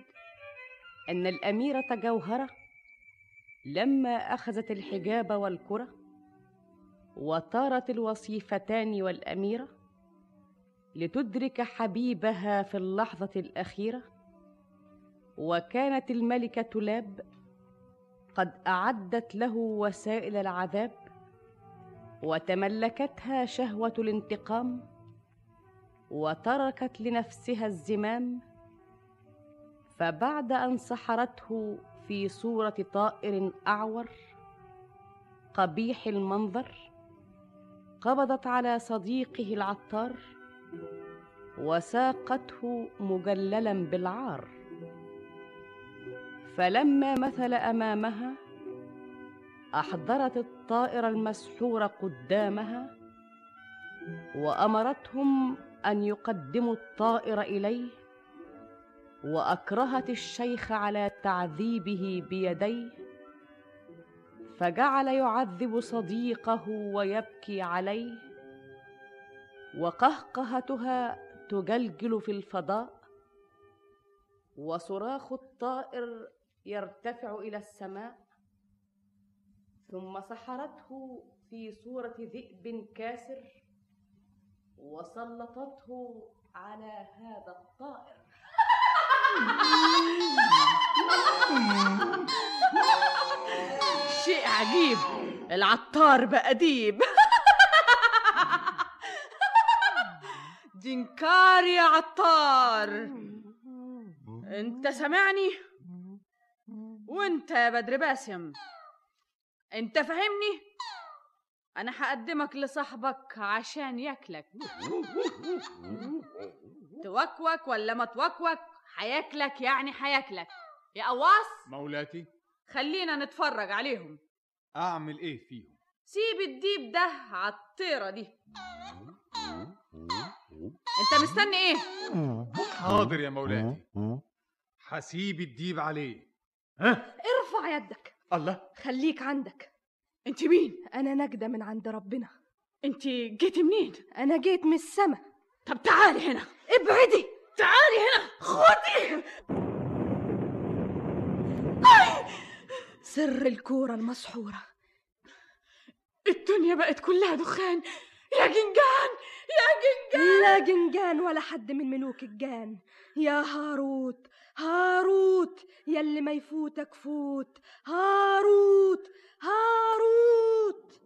أن الأميرة جوهرة لما أخذت الحجاب والكرة وطارت الوصيفتان والأميرة لتدرك حبيبها في اللحظة الأخيرة وكانت الملكة لاب قد أعدت له وسائل العذاب وتملكتها شهوة الانتقام وتركت لنفسها الزمام فبعد أن سحرته في صورة طائر أعور قبيح المنظر قبضت على صديقه العطار وساقته مجللا بالعار. فلما مثل أمامها أحضرت الطائر المسحور قدامها وأمرتهم أن يقدموا الطائر إليه وأكرهت الشيخ على تعذيبه بيديه فجعل يعذب صديقه ويبكي عليه وقهقهتها تجلجل في الفضاء وصراخ الطائر يرتفع إلى السماء ثم سحرته في صورة ذئب كاسر وسلطته على هذا الطائر. شيء عجيب. العطار بقى ديب. دينكار يا عطار. انت سامعني؟ وانت يا بدر باسم. انت فاهمني؟ أنا هقدمك لصاحبك عشان ياكلك. توكوك ولا ما توكوك؟ هياكلك يعني هياكلك يا قواص مولاتي. خلينا نتفرج عليهم. أعمل إيه فيهم؟ سيب الديب ده عالطيرة دي. أنت مستني إيه؟ حاضر يا مولاتي. حسيب الديب عليه. ها؟ ارفع يدك. الله. خليك عندك. أنت مين؟ أنا نجدة من عند ربنا. أنت جيتي منين؟ أنا جيت من السما. طب تعالي هنا. ابعدي! تعالي هنا خدي سر الكورة المسحورة. الدنيا بقت كلها دخان. يا جنجان! يا جنجان! لا جنجان ولا حد من ملوك الجان. يا هاروت هاروت يلي ما يفوتك فوت. هاروت هاروت!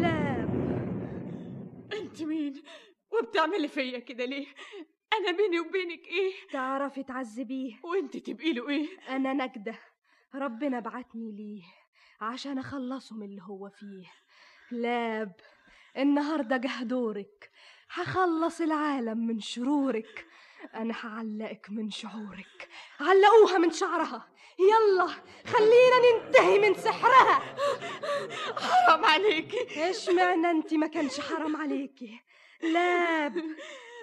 لا. أنت مين؟ وبتعملي فيا كده ليه؟ أنا بيني وبينك إيه؟ تعرفي تعذبيه. وأنت تبقي له إيه؟ أنا نجدة ربنا بعتني ليه عشان أخلصه من اللي هو فيه. لاب النهارده جه دورك. هخلص العالم من شرورك. أنا هعلقك من شعورك. علقوها من شعرها. يلا خلينا ننتهي من سحرها. حرام عليكي. إيش معنى أنت ما كانش حرام عليكي؟ لاب.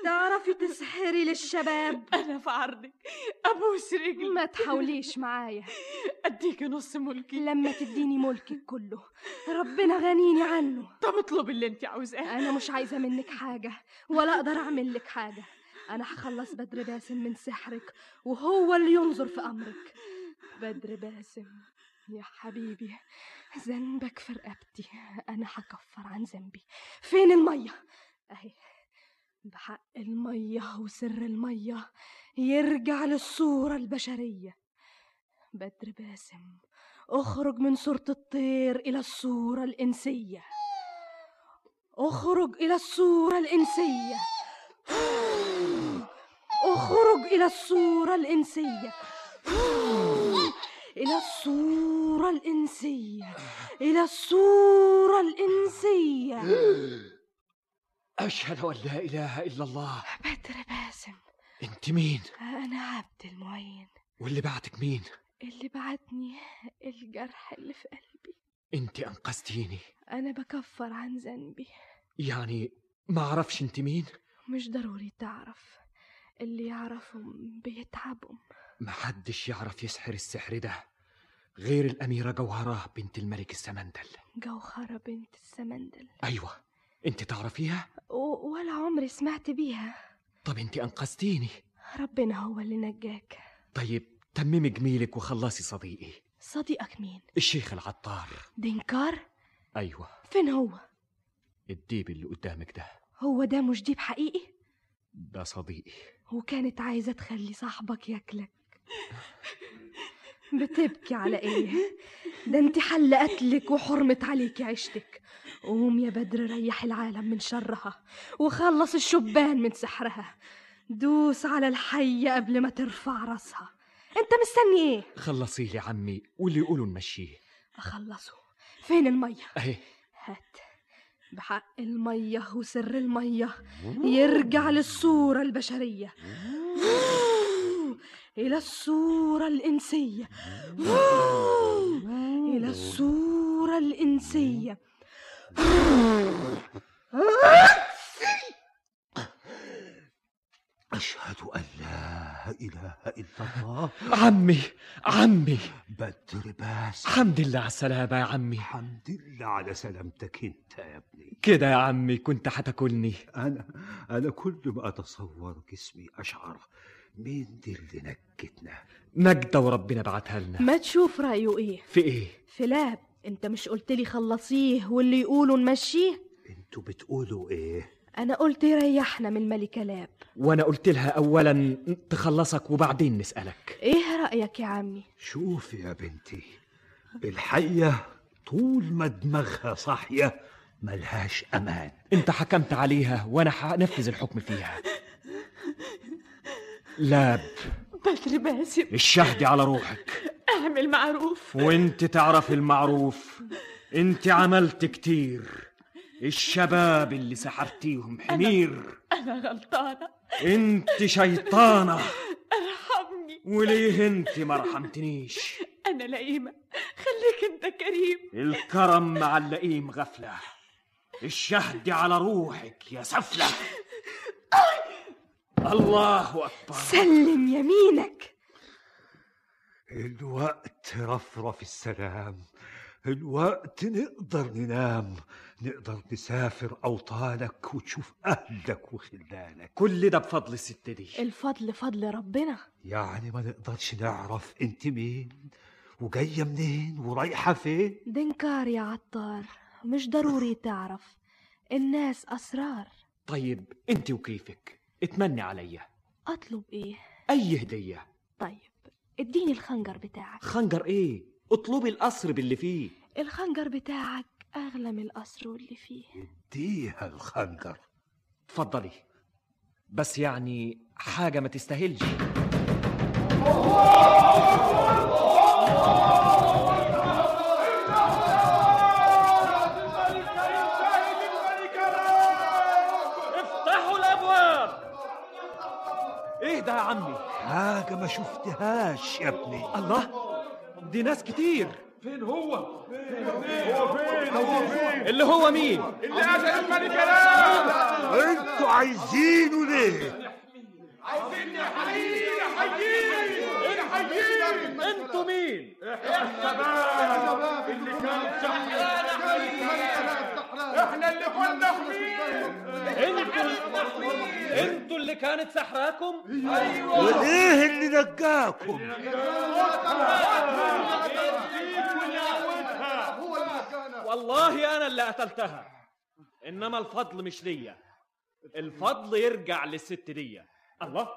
تعرفي تسحري للشباب. أنا في عرضك. أبوس رجلي. ما تحاوليش معايا. اديكي نص ملكي. لما تديني ملكك كله. ربنا غنيني عنه. طب اطلبي اللي انت عاوزاه. أنا مش عايزة منك حاجة ولا أقدر أعمل لك حاجة. أنا هخلص بدر باسم من سحرك وهو اللي ينظر في أمرك. بدر باسم يا حبيبي ذنبك في رقبتي. أنا هكفر عن ذنبي. فين المية؟ أهي. بحق المية وسر المية يرجع للصورة البشرية. بدر باسم أخرج من صورة الطير إلى الصورة الإنسية. أخرج إلى الصورة الإنسية. أخرج إلى الصورة الإنسية. إلى الصورة الإنسية. إلى الصورة الإنسية. أشهد أن لا إله إلا الله. بدر باسم. أنت مين؟ أنا عبد المعين. واللي بعتك مين؟ اللي بعتني الجرح اللي في قلبي. أنت أنقذتيني. أنا بكفر عن ذنبي. يعني ما أعرفش أنت مين؟ مش ضروري تعرف. اللي يعرفهم بيتعبهم. محدش يعرف يسحر السحر ده غير الأميرة جوهرة بنت الملك السمندل. جوهرة بنت السمندل. أيوة. أنت تعرفيها؟ ولا عمري سمعت بيها. طب أنت أنقذتيني. ربنا هو اللي نجاك. طيب تممي جميلك وخلصي صديقي. صديقك مين؟ الشيخ العطار. دينكار؟ أيوة. فين هو؟ الديب اللي قدامك ده. هو ده مش ديب حقيقي؟ ده صديقي. وكانت عايزة تخلي صاحبك ياكلك. بتبكي على إيه؟ ده أنت حل قتلك وحرمت عليكي عيشتك. قوم يا بدر ريح العالم من شرها وخلص الشبان من سحرها. دوس على الحية قبل ما ترفع راسها. أنت مستني إيه؟ خلصي لي عمي واللي يقولوا نمشيه. أخلصه. فين المية؟ أهي. هات. بحق المية وسر المية. يرجع للصورة البشرية. إلى الصورة الإنسية. إلى الصورة الإنسية. أشهد أن لا إله إلا الله. عمي عمي. بدر باس. حمد لله على السلامة يا عمي. الحمد لله على سلامتك أنت يا ابني. كده يا عمي كنت هتاكلني أنا أنا كل ما أتصور جسمي أشعر مين دي اللي نكتنا؟ نجدة وربنا بعتها لنا. ما تشوف رأيه إيه؟ في إيه؟ في لاب. أنت مش قلت لي خلصيه واللي يقولوا نمشيه؟ أنتوا بتقولوا إيه؟ أنا قلت ريحنا من الملكة لاب. وأنا قلت لها اولا تخلصك وبعدين نسألك. إيه رأيك يا عمي؟ شوف يا بنتي الحية طول ما دماغها صاحية ملهاش أمان. أنت حكمت عليها وأنا هنفذ الحكم فيها. لاب. بدر باسم. الشهد على روحك. اعمل معروف. وانت تعرف المعروف. انت عملت كتير. الشباب اللي سحرتيهم حمير. أنا غلطانة. انت شيطانة. ارحمني. وليه انت ما رحمتنيش؟ أنا لئيمة. خليك أنت كريم. الكرم مع اللئيم غفلة. الشهد على روحك يا سفلة. الله أكبر. سلم يمينك. الوقت رفرف السلام. الوقت نقدر ننام. نقدر نسافر أوطانك وتشوف أهلك وخلانك. كل ده بفضل الست دي. الفضل فضل ربنا. يعني ما نقدرش نعرف أنت مين وجاية منين ورايحة فين. دنكار يا عطار. مش ضروري تعرف. الناس أسرار. طيب أنت وكيفك؟ اتمني عليا أطلب إيه؟ أي هدية؟ طيب اديني الخنجر بتاعك. خنجر إيه؟ اطلبي القصر باللي فيه. الخنجر بتاعك أغلى من القصر واللي فيه. اديها الخنجر. اتفضلي بس يعني حاجة ما تستاهلش. إيه ده يا عمي. حاجة ما شفتهاش يا ابني. الله دي ناس كتير. فين هو؟ هو؟ فين؟ هو فين؟ اللي هو مين؟ اللي قتل الملك أنتوا عايزينه ليه؟ عايزين نحييه نحييه نحييه أنتوا مين؟ الشباب اللي كان إحنا اللي كنا حمير أنتوا أنتوا اللي كانت سحراكم أيوه وايه اللي نجاكم؟ والله أنا اللي قتلتها. إنما الفضل مش ليا. الفضل يرجع للست دي. الله.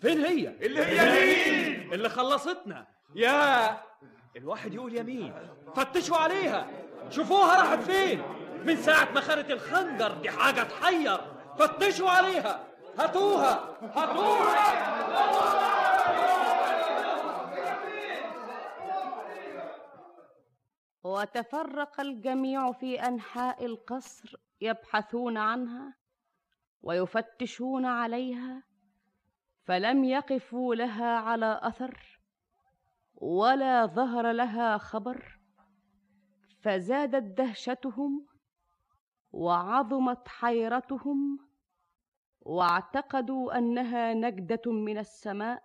فين هي؟ اللي هي مين؟ اللي خلصتنا. يا الواحد يقول يمين. فتشوا عليها. شوفوها راحت فين. من ساعة ما خدت الخنجر دي حاجة تحير فتشوا عليها. هاتوها. هاتوها. وتفرق الجميع في أنحاء القصر يبحثون عنها ويفتشون عليها فلم يقفوا لها على أثر ولا ظهر لها خبر فزادت دهشتهم وعظمت حيرتهم واعتقدوا أنها نجدة من السماء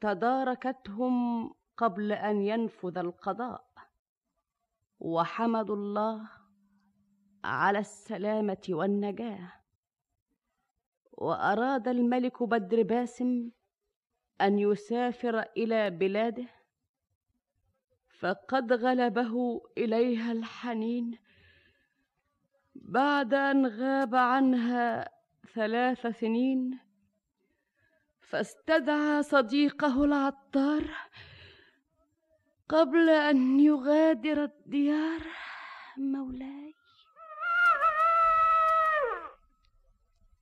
تداركتهم قبل أن ينفذ القضاء. وحمدوا الله على السلامة والنجاة. وأراد الملك بدر باسم أن يسافر إلى بلاده فقد غلبه إليها الحنين. بعد أن غاب عنها ثلاث سنين فاستدعى صديقه العطار قبل أن يغادر الديار. مولاي.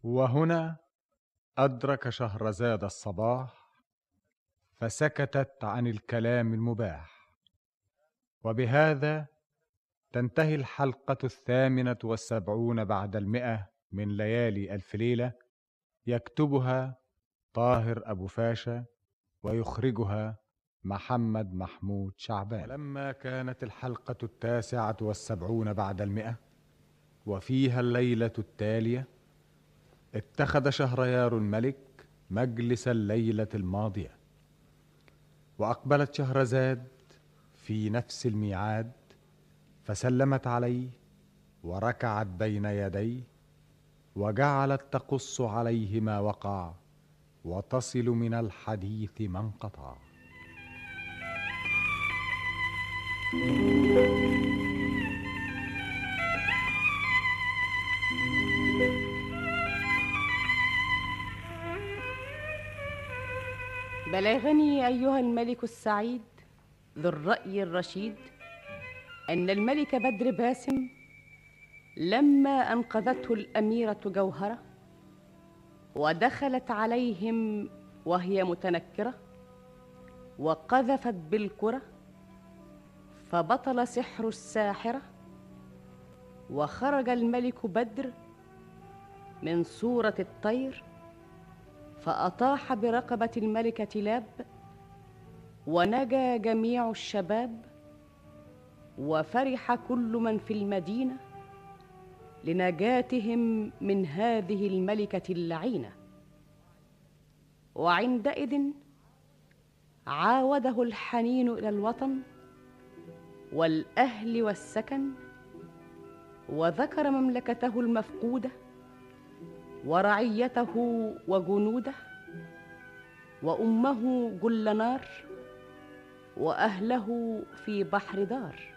وهنا أدرك شهرزاد الصباح فسكتت عن الكلام المباح. وبهذا تنتهي الحلقة الثامنة والسبعون بعد المئة من ليالي ألف ليلة يكتبها طاهر أبو فاشا ويخرجها محمد محمود شعبان. ولما كانت الحلقة التاسعة والسبعون بعد المئة وفيها الليلة التالية اتخذ شهريار الملك مجلس الليلة الماضية وأقبلت شهرزاد في نفس الميعاد فسلمت عليه وركعت بين يديه وجعلت تقص عليه ما وقع وتصل من الحديث ما انقطع بلغني أيها الملك السعيد ذو الرأي الرشيد أن الملك بدر باسم لما أنقذته الأميرة جوهرة ودخلت عليهم وهي متنكرة وقذفت بالكرة فبطل سحر الساحرة وخرج الملك بدر من صورة الطير فأطاح برقبة الملكة لاب ونجا جميع الشباب وفرح كل من في المدينة لنجاتهم من هذه الملكة اللعينة. وعندئذ عاوده الحنين إلى الوطن والأهل والسكن وذكر مملكته المفقودة ورعيته وجنوده وأمه جل نار وأهله في بحر دار.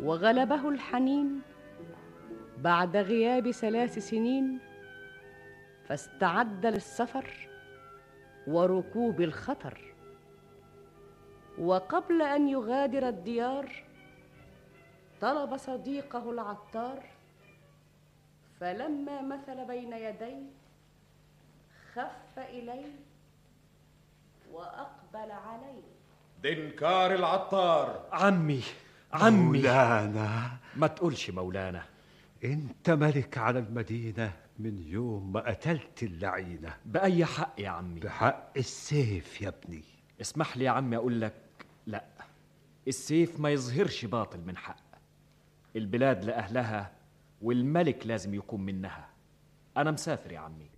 وغلبه الحنين بعد غياب ثلاث سنين فاستعد للسفر وركوب الخطر. وقبل أن يغادر الديار طلب صديقه العطار فلما مثل بين يديه خف إليه وأقبل عليه. دنكار العطار. عمي. عمي. مولانا. ما تقولش مولانا. انت ملك على المدينة من يوم ما قتلت اللعينة. بأي حق يا عمي؟ بحق السيف يا ابني. اسمح لي يا عمي أقول لك لا. السيف ما يظهرش باطل من حق. البلاد لأهلها والملك لازم يكون منها. أنا مسافر يا عمي.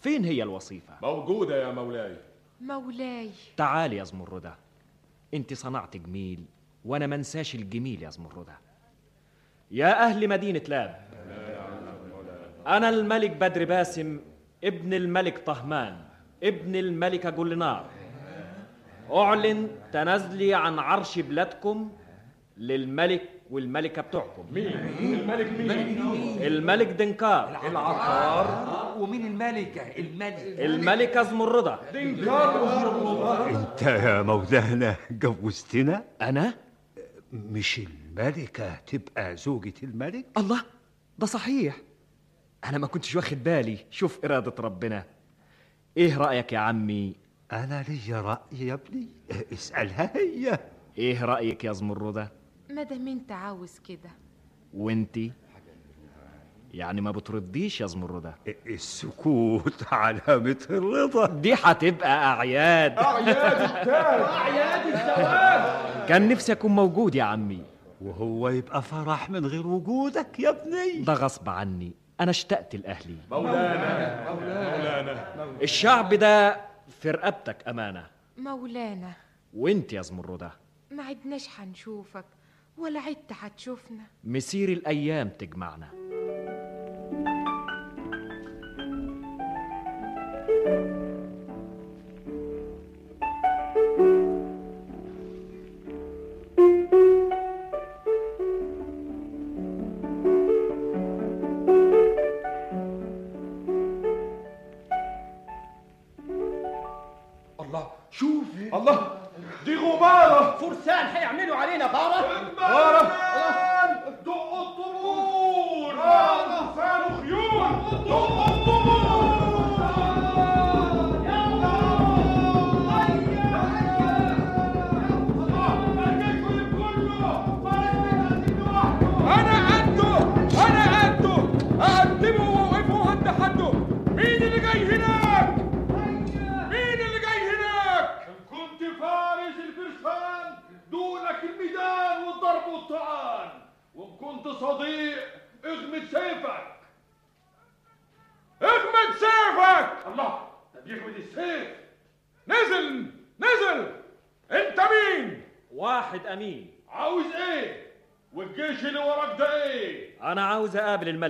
فين هي الوصيفة؟ موجودة يا مولاي. مولاي. تعالي يا زمردة انت صنعت جميل. وأنا منساش الجميل يا زمردة يا أهل مدينة لاب أنا الملك بدر باسم ابن الملك طهمان ابن الملكة جلنار أعلن تنازلي عن عرش بلادكم للملك والملكة بتوعكم. مين؟ الملك مين؟ الملك دنكار. العطار ومين الملكة الملك. الملكة زمردة دنكار. انت يا مولانا جوزتنا أنا؟ مش الملكة تبقى زوجة الملك؟ الله ده صحيح. أنا ما كنتش واخد بالي. شوف إرادة ربنا. إيه رأيك يا عمي؟ أنا لي رأي يا ابني. اسألها هي. إيه رأيك يا زمردة مادام أنت عاوز كده. وأنتي؟ يعني ما بترديش يا زمردة السكوت علامة الرضا. دي هتبقى أعياد. أعياد التاج أعياد الزواج. كان نفسي أكون موجود يا عمي. وهو يبقى فرح من غير وجودك يا ابني. ده غصب عني. أنا اشتقت لأهلي. مولانا. مولانا. الشعب ده في رقبتك أمانة. مولانا. وأنت يا زمردة ما عدناش هنشوفك ولا عدت هتشوفنا مسير الأيام تجمعنا. الله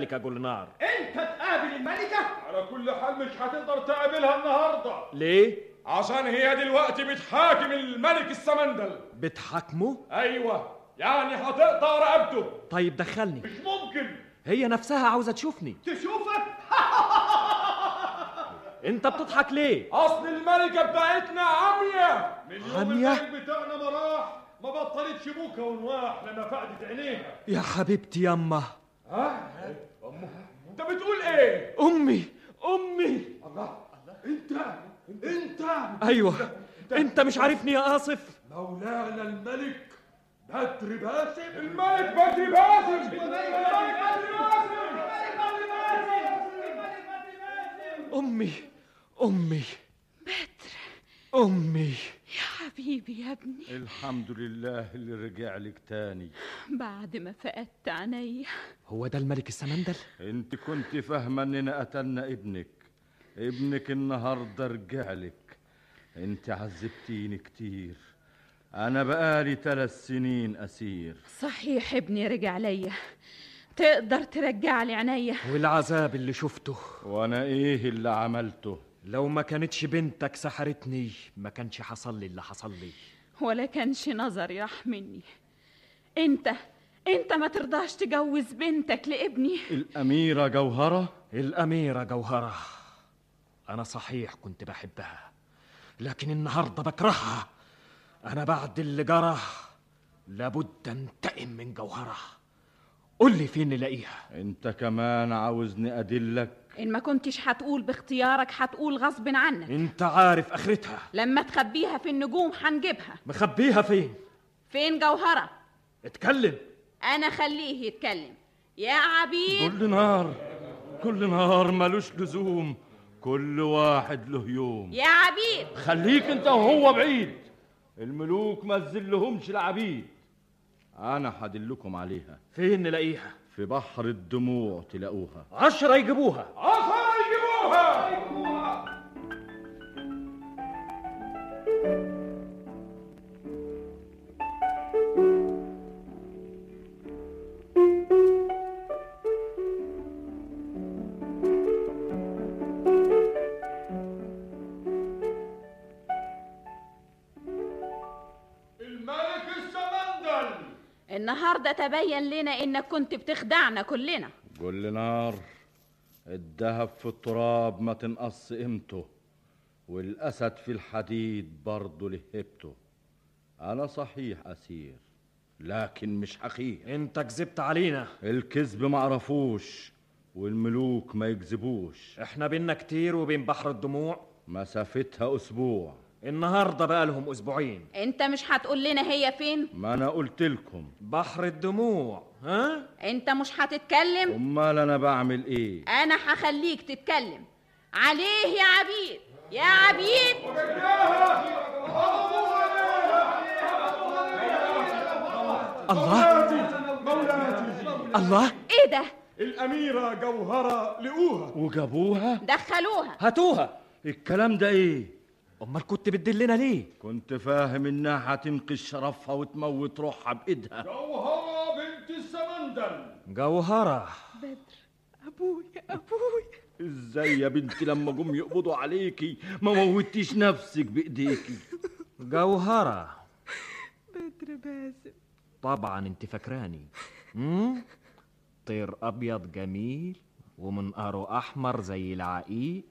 الملكه جولنار أنت تقابل الملكة؟ على كل حال مش هتقدر تقابلها النهاردة. ليه؟ عشان هي دلوقتي بتحاكم الملك السمندل. بتحاكمه أيوه يعني هتقطع رقبته طيب دخلني. مش ممكن. هي نفسها عاوزة تشوفني. تشوفك؟ أنت بتضحك ليه؟ أصل الملكة بتاعتنا عمية. من يوم عمية؟ الملك بتاعنا ما راح ما بطلتش بوكا ونواح لما فقدت عينيها. يا حبيبتي يما ها أنت بتقول إيه؟ أمي. أمي. الله. أنت. أنت. أيوه. أنت مش عارفني يا آصف. مولانا الملك. بدر باسم. الملك بدر باسم. الملك بدر أمي. أمي. أمي. يا حبيبي يا ابني. الحمد لله اللي رجع لك تاني. بعد ما فقدت عينيا هو ده الملك السمندل انت كنت فاهمة اننا قتلنا ابنك. ابنك النهارده رجع لك. انت عذبتيني كتير. أنا بقالي ثلاث سنين اسير. صحيح ابني رجع ليا تقدر ترجع لي عينيا. والعذاب اللي شفته. وأنا إيه اللي عملته؟ لو ما كانتش بنتك سحرتني ما كانش حصل لي اللي حصل لي. ولا كانش نظري راح مني انت انت ما ترضاش تجوز بنتك لابني. الأميرة جوهرة؟ الأميرة جوهرة. أنا صحيح كنت بحبها لكن النهارده بكرهها. أنا بعد اللي جرى لابد انتقم من جوهرة. قول لي فين نلاقيها؟ أنت كمان عاوزني أدلك؟ إن ما كنتش هتقول باختيارك هتقول غصب عنك. أنت عارف آخرتها. لما تخبيها في النجوم هنجيبها مخبيها فين؟ فين جوهرة؟ اتكلم. أنا خليه يتكلم. يا عبيد. كل نهار كل نهار ملوش لزوم. كل واحد له يوم. يا عبيد. خليك أنت وهو بعيد. الملوك ما تذلهمش العبيد أنا هدلكم عليها. فين نلاقيها؟ في بحر الدموع تلاقوها. عشرة يجيبوها. عصر يجيبوها! الملك النهارده تبين لنا إنك كنت بتخدعنا كلنا. كل نار الذهب في التراب ما تنقص قيمته والأسد في الحديد برضه له هيبته أنا صحيح أسير لكن مش حقير. أنت كذبت علينا. الكذب معرفوش والملوك ما يكذبوش. إحنا بينا كتير وبين بحر الدموع. مسافتها أسبوع. النهارده بقى لهم أسبوعين. انت مش هتقول لنا هي فين؟ ما أنا قلت لكم. بحر الدموع ها؟ انت مش هتتكلم؟ أمال أنا بعمل إيه؟ أنا هخليك تتكلم. عليه يا عبيد يا عبيد! الله! الله! إيه ده؟ الأميرة جوهرة لقوها. وجابوها؟ دخلوها. هاتوها! الكلام ده إيه؟ أمال كنت بتدلنا ليه؟ كنت فاهم إنها هتنقذ شرفها وتموت روحها بإيدها. جوهرة بنت السمندل جوهرة. بدر ابويا ابويا إزاي يا بنتي لما جم يقبضوا عليكي ما موتيش نفسك بإيديكي؟ جوهرة. بدر باسم. طبعا أنت فاكراني. طير أبيض جميل ومنقاره أحمر زي العقيق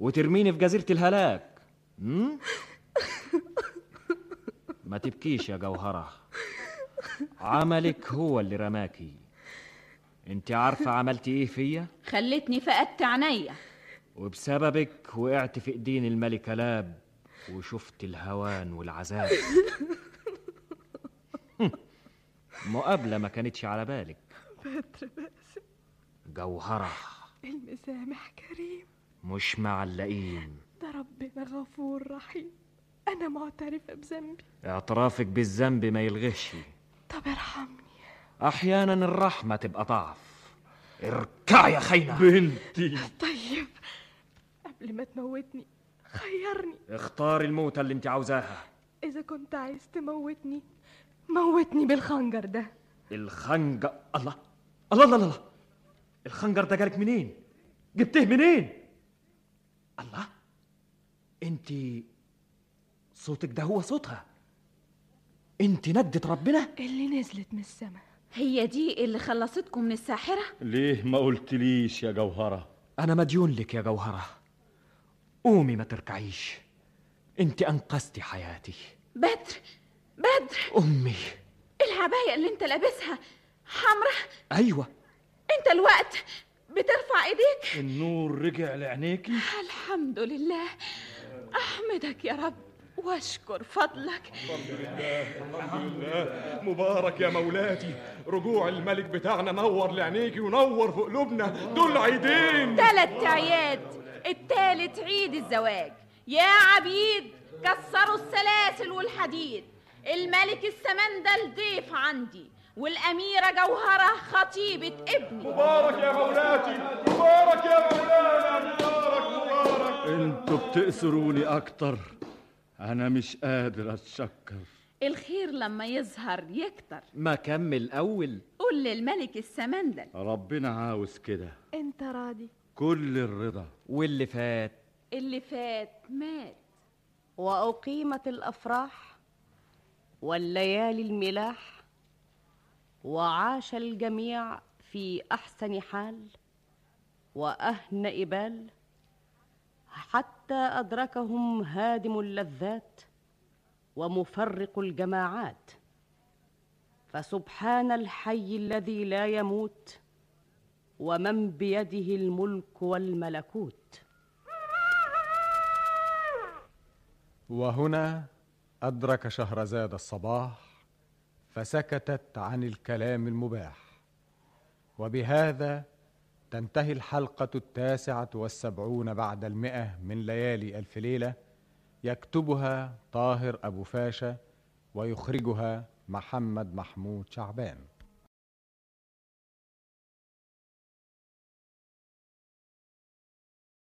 وترميني في جزيرة الهلاك. ما تبكيش يا جوهرة. عملك هو اللي رماكي. انت عارفة عملتي إيه فيا؟ خلتني فقدت عينيا. وبسببك وقعت في ايدين الملكة لاب وشفت الهوان والعذاب. مقابلة ما كانتش على بالك. بدر باسم. جوهرة. المسامح كريم. مش معلقين. ده ربنا غفور رحيم. أنا معترفة بذنبي. اعترافك بالذنب ما يلغش طب ارحمني. أحيانا الرحمة تبقى ضعف. اركع يا خاينة بنتي. طيب قبل ما تموتني خيرني. اختاري الموتة اللي انت عاوزاها. إذا كنت عايز تموتني موتني بالخنجر ده. الخنجر. الله الله الله الله. الخنجر ده جالك منين؟ جبتيه منين؟ الله. انت صوتك ده هو صوتها. انت ندت ربنا. اللي نزلت من السما هي دي اللي خلصتكم من الساحرة؟ ليه ما قلتليش يا جوهرة؟ أنا مديون لك يا جوهرة. قومي ما تركعيش. انت انقذتي حياتي. بدر بدر. أمي. العباية اللي انت لابسها حمرة أيوه. انت الوقت بترفع ايديك. النور رجع لعينيكي. الحمد لله. أحمدك يا رب واشكر فضلك. الحمد لله مبارك يا مولاتي. رجوع الملك بتاعنا نور لعينيكي ونور في قلوبنا دول عيدين. تلات عياد التالت عيد الزواج. يا عبيد كسروا السلاسل والحديد. الملك السمندل ضيف عندي والأميرة جوهرة خطيبة ابني. مبارك يا مولاتي مبارك يا مولانا مبارك. أنتوا بتأسروني أكتر أنا مش قادر أتشكر. الخير لما يظهر يكتر. ما كمل اول قول للملك السمندل ربنا عاوز كده. أنت راضي. كل الرضا. واللي فات؟ اللي فات مات. وأقيمت الأفراح والليالي الملاح وعاش الجميع في أحسن حال وأهنأ بال. حتى أدركهم هادم اللذات ومفرق الجماعات. فسبحان الحي الذي لا يموت ومن بيده الملك والملكوت. وهنا أدرك شهرزاد الصباح فسكتت عن الكلام المباح. وبهذا تنتهي الحلقة التاسعة والسبعون بعد المئة من ليالي ألف ليلة يكتبها طاهر أبو فاشا ويخرجها محمد محمود شعبان.